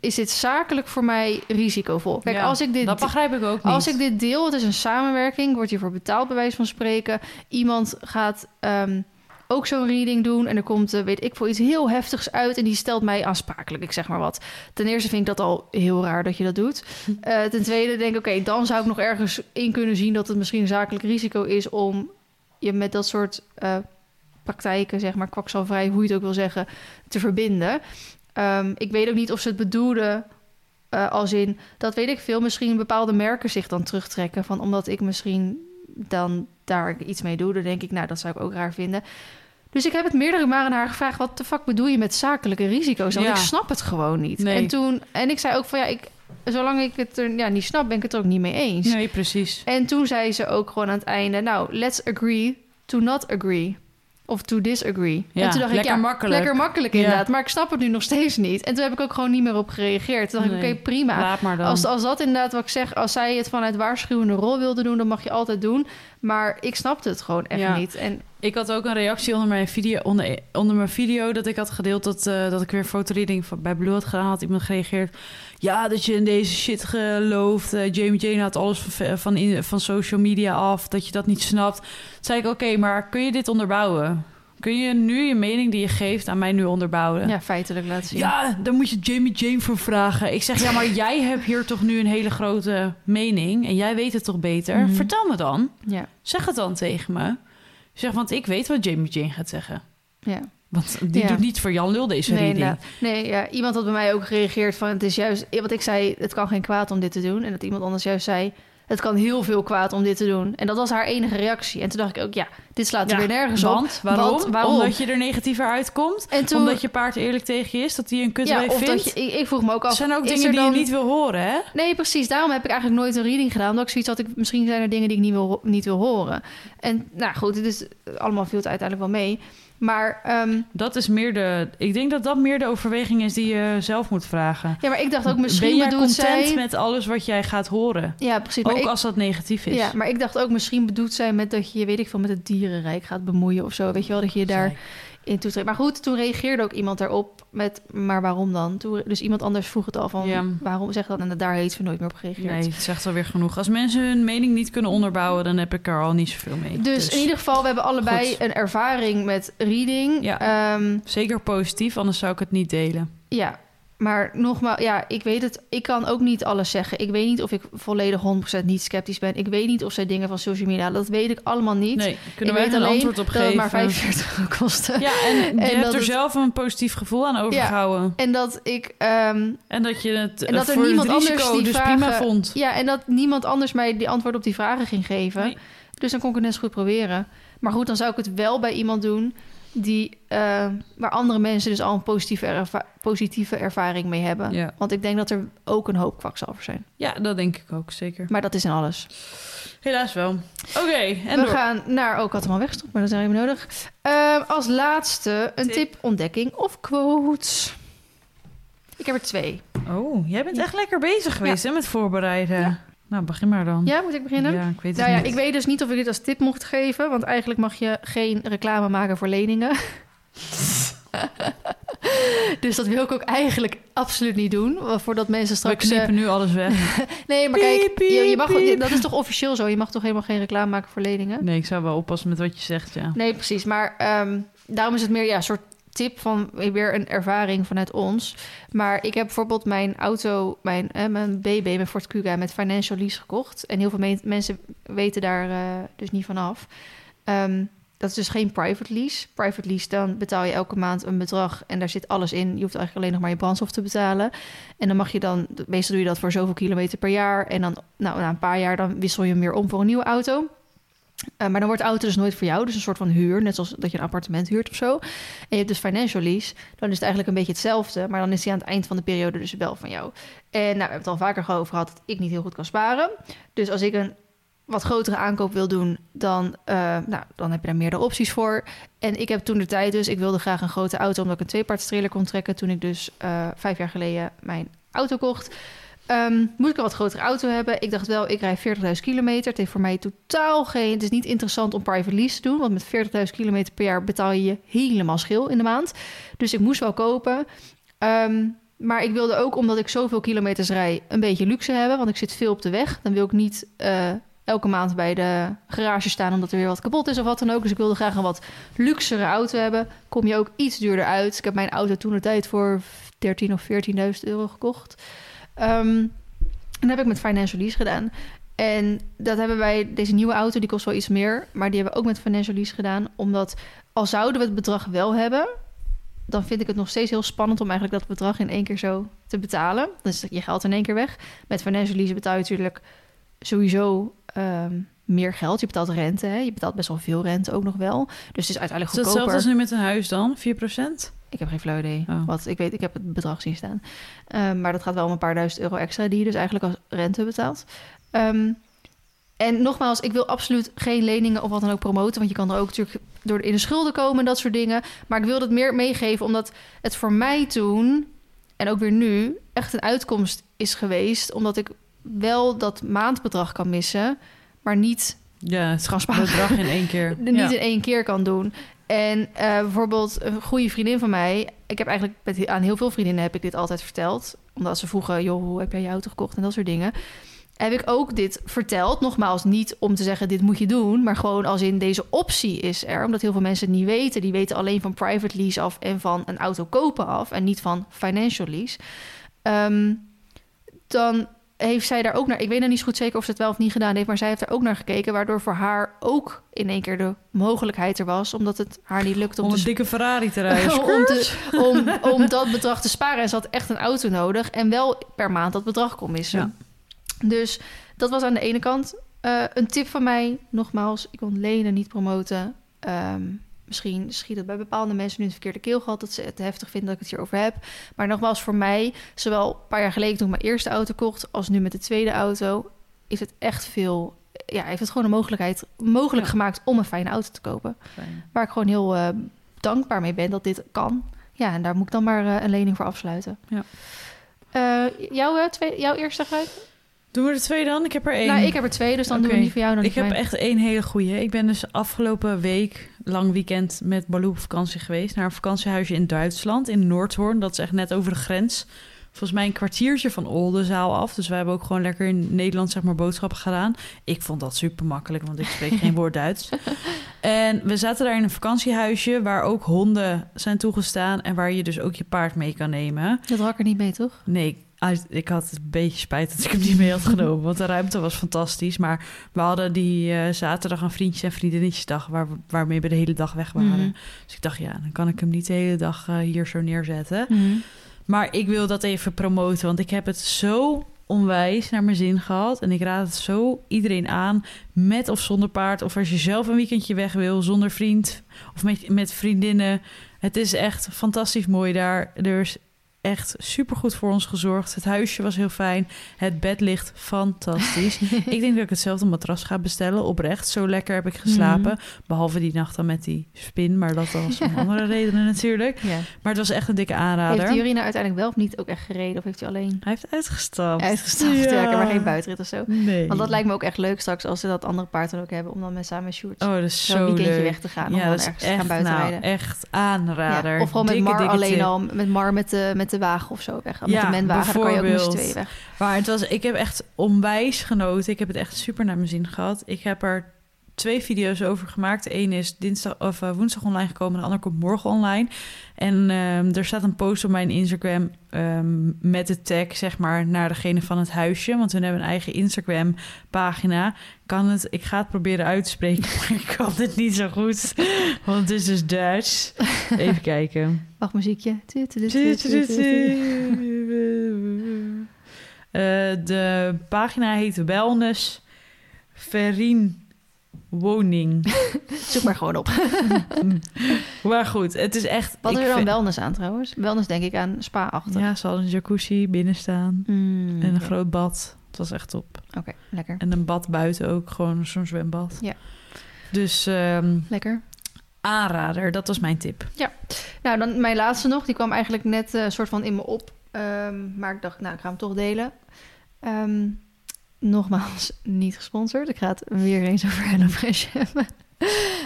is dit zakelijk voor mij risicovol? Kijk, Ja, als ik dit dat begrijp ik ook niet. als ik dit deel, het is een samenwerking, wordt hiervoor betaald bij wijze van spreken. Iemand gaat ehm, ook zo'n reading doen en er komt, eh, weet ik veel, iets heel heftigs uit en die stelt mij aansprakelijk, ik zeg maar wat. Ten eerste vind ik dat al heel raar dat je dat doet. Eh, ten tweede denk ik, oké, dan zou ik nog ergens in kunnen zien dat het misschien een zakelijk risico is om je met dat soort eh, praktijken, zeg maar, kwakzalverij, hoe je het ook wil zeggen, te verbinden. Ehm, ik weet ook niet of ze het bedoelden eh, als in, dat weet ik veel, misschien bepaalde merken zich dan terugtrekken. Van omdat ik misschien dan daar iets mee doe, dan denk ik, nou, dat zou ik ook raar vinden. Dus ik heb het meerdere malen aan haar gevraagd, wat de fuck bedoel je met zakelijke risico's? Want Ja. ik snap het gewoon niet. Nee. En toen, en ik zei ook van ja, ik, zolang ik het er ja, niet snap, ben ik het er ook niet mee eens. Nee, precies. En toen zei ze ook gewoon aan het einde, nou, let's agree to not agree. Of to disagree. Ja, en toen dacht lekker ik, ja, makkelijk. lekker makkelijk Ja. inderdaad. Maar ik snap het nu nog steeds niet. En toen heb ik ook gewoon niet meer op gereageerd. Toen dacht ik, oké, prima. Laat maar dan. Als, als dat inderdaad wat ik zeg, als zij het vanuit waarschuwende rol wilde doen, dan mag je altijd doen. Maar ik snapte het gewoon echt Ja. niet. En Ik had ook een reactie onder mijn video, onder, onder mijn video dat ik had gedeeld dat, eh, dat ik weer fotoreading van, bij Blue had gedaan. Had iemand gereageerd. Ja, dat je in deze shit gelooft. Eh, Jamie Jane had alles van, van, in- van social media af. Dat je dat niet snapt. Toen zei ik, oké, maar kun je dit onderbouwen? Kun je nu je mening die je geeft aan mij nu onderbouwen? ja, feitelijk laten zien. Ja, daar moet je Jamie Jane voor vragen. Ik zeg, ja, maar jij hebt hier toch nu een hele grote mening en jij weet het toch beter? Mhm. Vertel me dan. ja, Zeg het dan tegen me. Zeg, want ik weet wat Jamie Jane gaat zeggen. ja. Want die Ja. doet niet voor Jan Lul deze Nee, reading. inderdaad. nee ja, iemand had bij mij ook gereageerd van het is juist, wat ik zei, het kan geen kwaad om dit te doen. En dat iemand anders juist zei, het kan heel veel kwaad om dit te doen. En dat was haar enige reactie. En toen dacht ik ook, ja, dit slaat er Ja, weer nergens op. Want, waarom? Want, waarom? Omdat je er negatiever uitkomt? En toen, Omdat je paard eerlijk tegen je is? Dat hij een ja, kutwijf of vindt? dat je, ik, ik vroeg me ook af, zijn ook dingen die dan- je niet wil horen, hè? Nee, precies. Daarom heb ik eigenlijk nooit een reading gedaan. Omdat ik zoiets had, ik, misschien zijn er dingen die ik niet wil, niet wil horen. En nou goed, het is allemaal viel het uiteindelijk wel mee. Maar ehm, Dat is meer de... Ik denk dat dat meer de overweging is die je zelf moet vragen. ja, maar ik dacht ook misschien ben bedoelt content zij... met alles wat jij gaat horen? Ja, precies. Ook ik, als dat negatief is. ja, maar ik dacht ook misschien bedoelt zij met dat je je, weet ik veel, met het dierenrijk gaat bemoeien of zo. Weet je wel, dat je je daar in. Maar goed, toen reageerde ook iemand daarop met, maar waarom dan? Toen, dus iemand anders vroeg het al van, Ja. waarom zeg dat? En daar heeft ze nooit meer op gereageerd. Nee, het zegt alweer genoeg. Als mensen hun mening niet kunnen onderbouwen, dan heb ik er al niet zoveel mee. Dus, in ieder geval, we hebben allebei Goed. een ervaring met reading. Ja. Ehm, Zeker positief, anders zou ik het niet delen. Ja, maar nogmaals, ja, ik weet het. Ik kan ook niet alles zeggen. Ik weet niet of ik volledig 100% niet sceptisch ben. Ik weet niet of zij dingen van social media, dat weet ik allemaal niet. Nee, kunnen ik weet een antwoord op dat geven? het maar 45 euro kostte. Ja, en je En hebt er het- zelf een positief gevoel aan overgehouden. En dat ik, ehm, En dat je het En dat er niemand anders die dus vragen- prima vond. ja, en dat niemand anders mij die antwoord op die vragen ging geven. Nee. Dus dan kon ik het net zo goed proberen. Maar goed, dan zou ik het wel bij iemand doen die, eh, waar andere mensen dus al een positieve, erva- positieve ervaring mee hebben. Ja. Want ik denk dat er ook een hoop kwakzalvers zijn. ja, dat denk ik ook, zeker. Maar dat is in alles. Helaas wel. Oké, en we door. gaan naar... Oh, ik had hem al weggestopt, maar dat is helemaal nodig. Ehm, als laatste een Tip. tip, ontdekking of quotes. Ik heb er twee. Oh, jij bent echt lekker bezig geweest hè, met voorbereiden. Nou, begin maar dan. Ja, moet ik beginnen? Ja, ik weet Nou ja, niet. ik weet dus niet of ik dit als tip mocht geven, want eigenlijk mag je geen reclame maken voor leningen. dus dat wil ik ook eigenlijk absoluut niet doen. Voordat mensen We straks... knippen eh, nu alles weg. nee, maar kijk, Piep, je, je mag, dat is toch officieel zo? Je mag toch helemaal geen reclame maken voor leningen? Nee, ik zou wel oppassen met wat je zegt, ja. Nee, precies. Maar ehm, daarom is het meer ja, een soort tip van weer een ervaring vanuit ons. Maar ik heb bijvoorbeeld mijn auto, mijn, eh, mijn BB, mijn Ford Kuga met financial lease gekocht. En heel veel me- mensen weten daar eh, dus niet van af. Ehm, dat is dus geen private lease. Private lease, dan betaal je elke maand een bedrag en daar zit alles in. Je hoeft eigenlijk alleen nog maar je brandstof te betalen. En dan mag je dan, meestal doe je dat voor zoveel kilometer per jaar. En dan, nou, na een paar jaar, dan wissel je hem weer om voor een nieuwe auto. Eh, maar dan wordt de auto dus nooit voor jou. Dus een soort van huur, net zoals dat je een appartement huurt of zo. En je hebt dus financial lease. Dan is het eigenlijk een beetje hetzelfde. Maar dan is die aan het eind van de periode dus wel van jou. En nou, we hebben het al vaker over gehad dat ik niet heel goed kan sparen. Dus als ik een wat grotere aankoop wil doen, dan, eh, nou, dan heb je daar meerdere opties voor. En ik heb toen de tijd dus, ik wilde graag een grote auto... omdat ik een tweeparts trailer kon trekken... toen ik dus eh, vijf jaar geleden mijn auto kocht... Ehm, moet ik een wat grotere auto hebben? Ik dacht wel, ik rijd 40.000 kilometer. Het heeft voor mij totaal geen... Het is niet interessant om private lease te doen... want met 40.000 kilometer per jaar betaal je je helemaal schil in de maand. Dus ik moest wel kopen. Ehm, maar ik wilde ook, omdat ik zoveel kilometers rij... een beetje luxe hebben, want ik zit veel op de weg. Dan wil ik niet... eh, elke maand bij de garage staan omdat er weer wat kapot is of wat dan ook. Dus ik wilde graag een wat luxere auto hebben. Kom je ook iets duurder uit. Ik heb mijn auto toen de tijd voor 13 of 14.000 euro gekocht. Ehm, en dat heb ik met financial lease gedaan. En dat hebben wij, deze nieuwe auto, die kost wel iets meer. Maar die hebben we ook met financial lease gedaan. Omdat al zouden we het bedrag wel hebben... dan vind ik het nog steeds heel spannend om eigenlijk dat bedrag in één keer zo te betalen. Dus je geld in één keer weg. Met financial lease betaal je natuurlijk sowieso ehm, meer geld. Je betaalt rente, hè? je betaalt best wel veel rente ook nog wel. Dus het is uiteindelijk Is dat goedkoper. hetzelfde als nu met een huis dan? 4%? Ik heb geen flauw idee. Oh. Wat, ik weet, ik heb het bedrag zien staan. Ehm, maar dat gaat wel om een paar duizend euro extra... die je dus eigenlijk als rente betaalt. Ehm, en nogmaals, ik wil absoluut geen leningen of wat dan ook promoten... want je kan er ook natuurlijk door in de schulden komen en dat soort dingen. Maar ik wil het meer meegeven omdat het voor mij toen... en ook weer nu echt een uitkomst is geweest... omdat ik wel dat maandbedrag kan missen... maar niet Ja, het bedrag in één keer. niet ja. in één keer kan doen. En eh, bijvoorbeeld een goede vriendin van mij... Ik heb eigenlijk met, aan heel veel vriendinnen heb ik dit altijd verteld. Omdat ze vroegen, joh, hoe heb jij je auto gekocht en dat soort dingen. Heb ik ook dit verteld. Nogmaals, niet om te zeggen, dit moet je doen. Maar gewoon als in deze optie is er. Omdat heel veel mensen het niet weten. Die weten alleen van private lease af en van een auto kopen af. En niet van financial lease. Ehm, dan heeft zij daar ook naar... Ik weet nog niet zo goed zeker of ze het wel of niet gedaan heeft... maar zij heeft er ook naar gekeken... waardoor voor haar ook in één keer de mogelijkheid er was... omdat het haar niet lukt om, Om te een dikke Ferrari te rijden. om, te, om, om dat bedrag te sparen. En ze had echt een auto nodig. En wel per maand dat bedrag kon missen. Dus dat was aan de ene kant. Eh, een tip van mij, nogmaals, ik wil lenen niet promoten. Ehm, misschien schiet het bij bepaalde mensen nu het verkeerde keel gehad... dat ze het heftig vinden dat ik het hierover heb. Maar nogmaals, voor mij, zowel een paar jaar geleden toen ik mijn eerste auto kocht... als nu met de tweede auto, is het echt veel... Ja, heeft het gewoon een mogelijkheid mogelijk Ja. gemaakt om een fijne auto te kopen. Fijn. Waar ik gewoon heel eh, dankbaar mee ben dat dit kan. Ja, en daar moet ik dan maar eh, een lening voor afsluiten. Ja. Eh, jouw, twee, jouw eerste gebruik? Doen we de twee dan? Ik heb er één. Nou, ik heb er twee, dus dan doen we die voor jou. Dan Ik heb mij. echt één hele goeie. Ik ben dus afgelopen week lang weekend met Baloo op vakantie geweest... naar een vakantiehuisje in Duitsland, in Noordhoorn. Dat is echt net over de grens. Volgens mij een kwartiertje van Oldenzaal af. Dus wij hebben ook gewoon lekker in Nederland zeg maar boodschappen gedaan. Ik vond dat super makkelijk, want ik spreek geen woord Duits. En we zaten daar in een vakantiehuisje... waar ook honden zijn toegestaan... en waar je dus ook je paard mee kan nemen. Dat had ik er niet mee, toch? Nee, ik had een beetje spijt dat ik hem niet mee had genomen. Want de ruimte was fantastisch. Maar we hadden die eh, zaterdag een vriendjes- en vriendinnetjesdag... Waar, waarmee we de hele dag weg waren. Mhm. Dus ik dacht, ja, dan kan ik hem niet de hele dag eh, hier zo neerzetten. Mhm. Maar ik wil dat even promoten. Want ik heb het zo onwijs naar mijn zin gehad. En ik raad het zo iedereen aan. Met of zonder paard. Of als je zelf een weekendje weg wil. Zonder vriend. Of met, met vriendinnen. Het is echt fantastisch mooi daar. Er is echt supergoed voor ons gezorgd. Het huisje was heel fijn. Het bed ligt fantastisch. ik denk dat ik hetzelfde matras ga bestellen. Oprecht, zo lekker heb ik geslapen. Mhm. Behalve die nacht dan met die spin. Maar dat was om andere redenen natuurlijk. Ja. Maar het was echt een dikke aanrader. Heeft Jurina uiteindelijk wel of niet ook echt gereden? Of heeft hij alleen Hij heeft uitgestapt. uitgestapt? Ja. Ja. maar geen buitenrit of zo. Nee. Want dat lijkt me ook echt leuk straks als ze dat andere paard dan ook hebben. Om dan met samen met Sjoerd Oh, dat is zo'n zo weekendje leuk. weg te gaan. om Ja, dan dat is ergens te gaan echt, buitenrijden. nou, echt aanrader. Ja, of gewoon met Dikke, Mar dikke alleen tip. al. Met Mar met de, met de wagen of zo weg. Met Ja, de menwagen, dan kan je ook met tweeën weg. Maar het was, ik heb echt onwijs genoten. Ik heb het echt super naar mijn zin gehad. Ik heb er twee video's over gemaakt. Ene is dinsdag of eh, woensdag online gekomen, de andere komt morgen online. En ehm, er staat een post op mijn Instagram ehm, met de tag, zeg maar, naar degene van het huisje. Want hun hebben een eigen Instagram pagina. Kan het, ik ga het proberen uit te spreken, maar ik kan het niet zo goed. Want het is dus Duits. Even kijken. Wacht, muziekje. De pagina heet Wellness Verin Woning. Zoek maar gewoon op. maar goed, het is echt... Wat is er dan vind- wellness aan trouwens? Wellness denk ik aan spa-achtig. Ja, ze hadden een jacuzzi binnen staan. Mm, En een groot bad. Het was echt top. Oké, lekker. En een bad buiten ook, gewoon zo'n zwembad. Ja. Dus ehm, Lekker. aanrader, dat was mijn tip. Nou, dan mijn laatste nog. Die kwam eigenlijk net een soort van in me op. Ehm, maar ik dacht, nou, ik ga hem toch delen. Ehm, nogmaals, niet gesponsord. Ik ga het weer eens over HelloFresh hebben.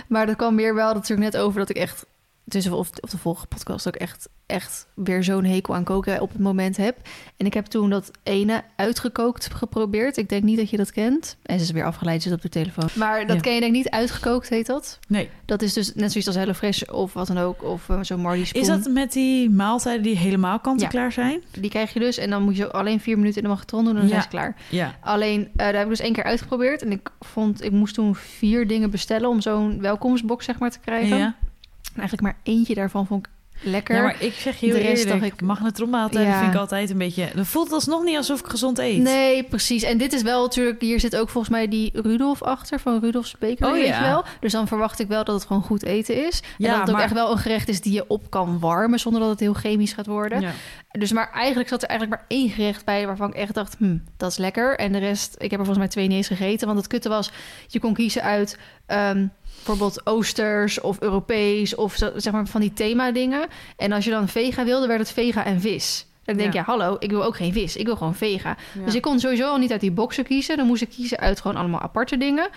maar dat kwam meer wel natuurlijk net over dat ik echt... Dus of, of de volgende podcast ook echt, echt weer zo'n hekel aan koken op het moment heb. En ik heb toen dat ene uitgekookt geprobeerd. Ik denk niet dat je dat kent. En ze is weer afgeleid, zit op de telefoon. Maar dat Ja. ken je denk ik niet. Uitgekookt heet dat. Nee, Dat is dus net zoiets als HelloFresh of wat dan ook. Of eh, zo'n Marley Spoon. is dat met die maaltijden die helemaal kant-en-klaar zijn? Die krijg je dus en dan moet je alleen vier minuten in de magnetron doen en dan Ja. is het klaar. Ja. Alleen, eh, daar heb ik dus één keer uitgeprobeerd. En ik vond, ik moest toen vier dingen bestellen om zo'n welkomstbox zeg maar te krijgen. ja. En eigenlijk maar eentje daarvan vond ik lekker. Ja, maar ik zeg heel De rest eerlijk, ik- magnetronmaaltijden Ja. vind ik altijd een beetje... Dat voelt alsnog niet alsof ik gezond eet. Nee, precies. En dit is wel natuurlijk... Hier zit ook volgens mij die Rudolf achter van Rudolf's Bakery, Oh, ja. wel. Dus dan verwacht ik wel dat het gewoon goed eten is. En Ja, dat het ook echt wel een gerecht is die je op kan warmen... zonder dat het heel chemisch gaat worden. Ja. Dus maar eigenlijk zat er eigenlijk maar één gerecht bij waarvan ik echt dacht, hm, dat is lekker. En de rest, ik heb er volgens mij twee niet eens gegeten. Want het kutte was, je kon kiezen uit ehm, bijvoorbeeld Oosters of Europees of zeg maar van die thema dingen. En als je dan vega wilde, werd het vega en vis. Dan denk ik, Ja. ja, hallo, ik wil ook geen vis. Ik wil gewoon vega. Ja. Dus ik kon sowieso al niet uit die boxen kiezen. Dan moest ik kiezen uit gewoon allemaal aparte dingen.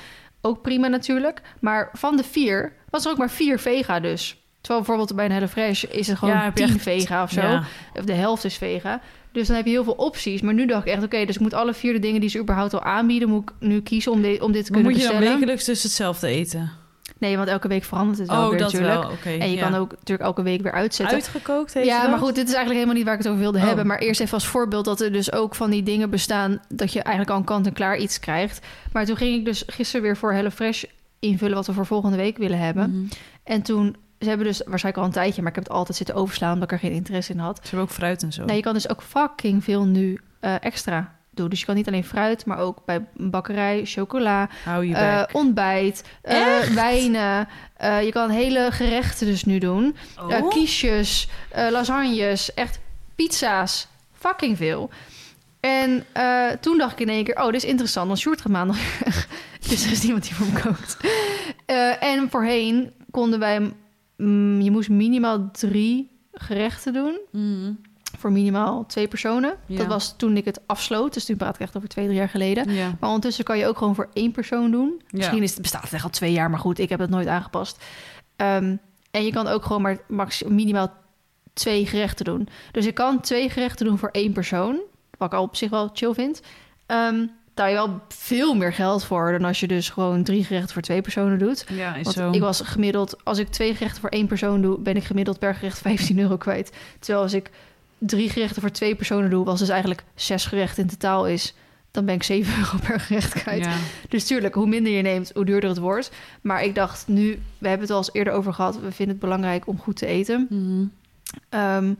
Ook prima natuurlijk. Maar van de vier was er ook maar vier vega dus. Terwijl bijvoorbeeld bij een HelloFresh is het gewoon Ja, tien echt- vega of zo. Of de helft is vega. Dus dan heb je heel veel opties. Maar nu dacht ik echt, oké, dus ik moet alle vier de dingen die ze überhaupt al aanbieden, moet ik nu kiezen om, dit om dit te Maar kunnen moet je dan bestellen. wekelijks dus hetzelfde eten? Nee, want elke week verandert het wel oh, weer dat natuurlijk. wel. En je ja. kan ook natuurlijk elke week weer uitzetten. Uitgekookt heet ja, maar goed, dit is eigenlijk helemaal niet waar ik het over wilde Oh. hebben. Maar eerst even als voorbeeld dat er dus ook van die dingen bestaan... dat je eigenlijk al een kant-en-klaar iets krijgt. Maar toen ging ik dus gisteren weer voor HelloFresh invullen... wat we voor volgende week willen hebben. Mhm. En toen, ze hebben dus waarschijnlijk al een tijdje... maar ik heb het altijd zitten overslaan omdat ik er geen interesse in had. Ze hebben ook fruit en zo. Nou, je kan dus ook fucking veel nu eh, extra doen. Dus je kan niet alleen fruit, maar ook bij een bakkerij, chocola, bek. ontbijt, eh, wijnen. Eh, je kan hele gerechten dus nu doen. Oh. Kiesjes, lasagnes, echt pizza's. Fucking veel. En toen dacht ik in één keer, oh, dit is interessant, want Sjoerd gaat maandag dus er is niemand die voor me kookt. En voorheen konden wij, mm, je moest minimaal drie gerechten doen Mhm. Voor minimaal twee personen. Ja. Dat was toen ik het afsloot. Dus toen praat ik echt over twee, drie jaar geleden. Ja. Maar ondertussen kan je ook gewoon voor één persoon doen. Misschien is het, bestaat het echt al twee jaar, maar goed, ik heb het nooit aangepast. Ehm, en je kan ook gewoon maar max, minimaal twee gerechten doen. Dus ik kan twee gerechten doen voor één persoon. Wat ik al op zich wel chill vind. Ehm daar je wel veel meer geld voor dan als je dus gewoon drie gerechten voor twee personen doet. Ja, is Want zo. ik was gemiddeld, als ik twee gerechten voor één persoon doe, ben ik gemiddeld per gerecht 15 euro kwijt. Terwijl als ik drie gerechten voor twee personen doe, was dus eigenlijk zes gerechten in totaal is, dan ben ik 7 euro per gerecht kwijt. Ja. Dus tuurlijk, hoe minder je neemt, hoe duurder het wordt. Maar ik dacht nu, we hebben het al eens eerder over gehad, we vinden het belangrijk om goed te eten. Mhm. Ehm,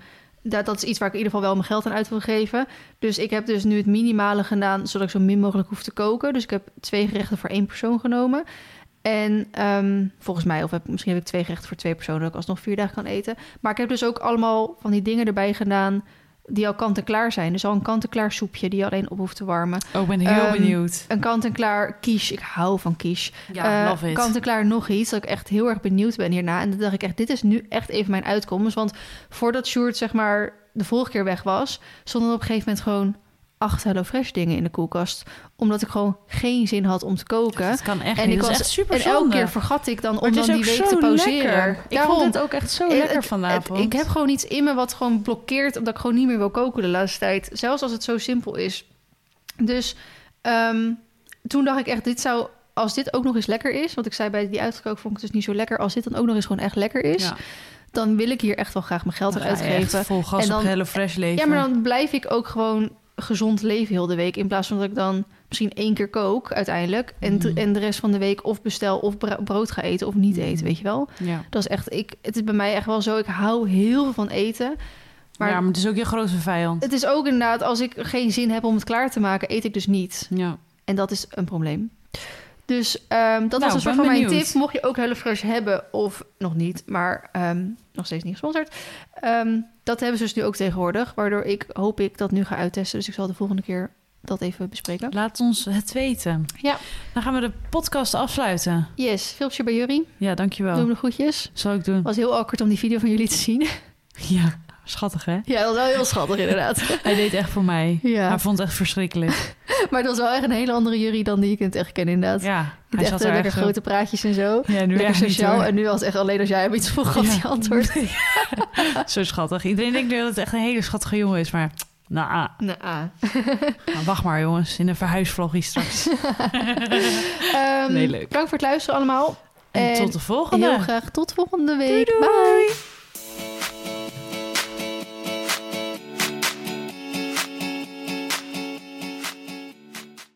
dat, dat is iets waar ik in ieder geval wel mijn geld aan uit wil geven. Dus ik heb dus nu het minimale gedaan, zodat ik zo min mogelijk hoef te koken. Dus ik heb twee gerechten voor één persoon genomen. En ehm, volgens mij, of heb, misschien heb ik twee gerechten voor twee personen, dat ik alsnog vier dagen kan eten. Maar ik heb dus ook allemaal van die dingen erbij gedaan. die al kant-en-klaar zijn. Dus al een kant-en-klaar soepje die je alleen op hoeft te warmen. Oh, ik ben heel Ehm, benieuwd. Een kant-en-klaar quiche. Ik hou van quiche. Ja, Eh, love it. Kant-en-klaar nog iets dat ik echt heel erg benieuwd ben hierna. En dan dacht ik echt, dit is nu echt even mijn uitkomst. Want voordat Sjoerd zeg maar de vorige keer weg was... stonden er op een gegeven moment gewoon acht HelloFresh dingen in de koelkast. Omdat ik gewoon geen zin had om te koken. Dat kan echt en niet. ik was echt super En elke keer vergat ik dan Maar om dan die week te pauzeren. lekker. Ik Daarom- vond het ook echt zo het- lekker vanavond. het- ik heb gewoon iets in me wat gewoon blokkeert... omdat ik gewoon niet meer wil koken de laatste tijd. Zelfs als het zo simpel is. Dus ehm, toen dacht ik echt, dit zou... Als dit ook nog eens lekker is... want ik zei bij die uitgekookt vond ik het dus niet zo lekker... als dit dan ook nog eens gewoon echt lekker is... Ja. dan wil ik hier echt wel graag mijn geld aan echt uitgeven. vol gas En dan- op HelloFresh leven. Ja, maar dan blijf ik ook gewoon gezond leven heel de week... in plaats van dat ik dan misschien één keer kook uiteindelijk... en, Mhm. en de rest van de week of bestel of brood ga eten of niet eten, weet je wel? Ja. Dat is echt, ik, het is bij mij echt wel zo. Ik hou heel veel van eten. Maar, ja, maar het is ook je grootste vijand. het is ook inderdaad, als ik geen zin heb om het klaar te maken, eet ik dus niet. Ja. En dat is een probleem. Dus ehm, dat Nou, was een soort van mijn tip. Mocht je ook HelloFresh hebben of nog niet, maar ehm, nog steeds niet gesponsord. Ehm, dat hebben ze dus nu ook tegenwoordig. Waardoor ik hoop ik dat nu ga uittesten. Dus ik zal de volgende keer dat even bespreken. Laat ons het weten. Ja. Dan gaan we de podcast afsluiten. Yes, veel plezier bij jullie. Ja, Doe dankjewel. me de groetjes. Zal ik doen. Het was heel awkward om die video van jullie te zien. Ja, schattig hè? ja, dat was wel heel schattig inderdaad. Hij deed echt voor mij. Ja. Hij vond het echt verschrikkelijk. Maar het was wel echt een hele andere jury dan die ik in het echt ken, inderdaad. Ja, hij echt zat eh, er lekker zo- grote praatjes en zo. Ja, nu lekker niet, sociaal. en nu was het echt alleen als jij hem iets vroeg gaf, Ja. die antwoord. Zo schattig. Iedereen denkt nu dat het echt een hele schattige jongen is, maar... Nou, ah. Nou, ah. Nou, wacht maar jongens, in een verhuisvloggie straks. Ehm, Nee, leuk. Bedankt voor het luisteren allemaal. En En tot de volgende. Heel graag tot volgende week. Doei, doei. Bye.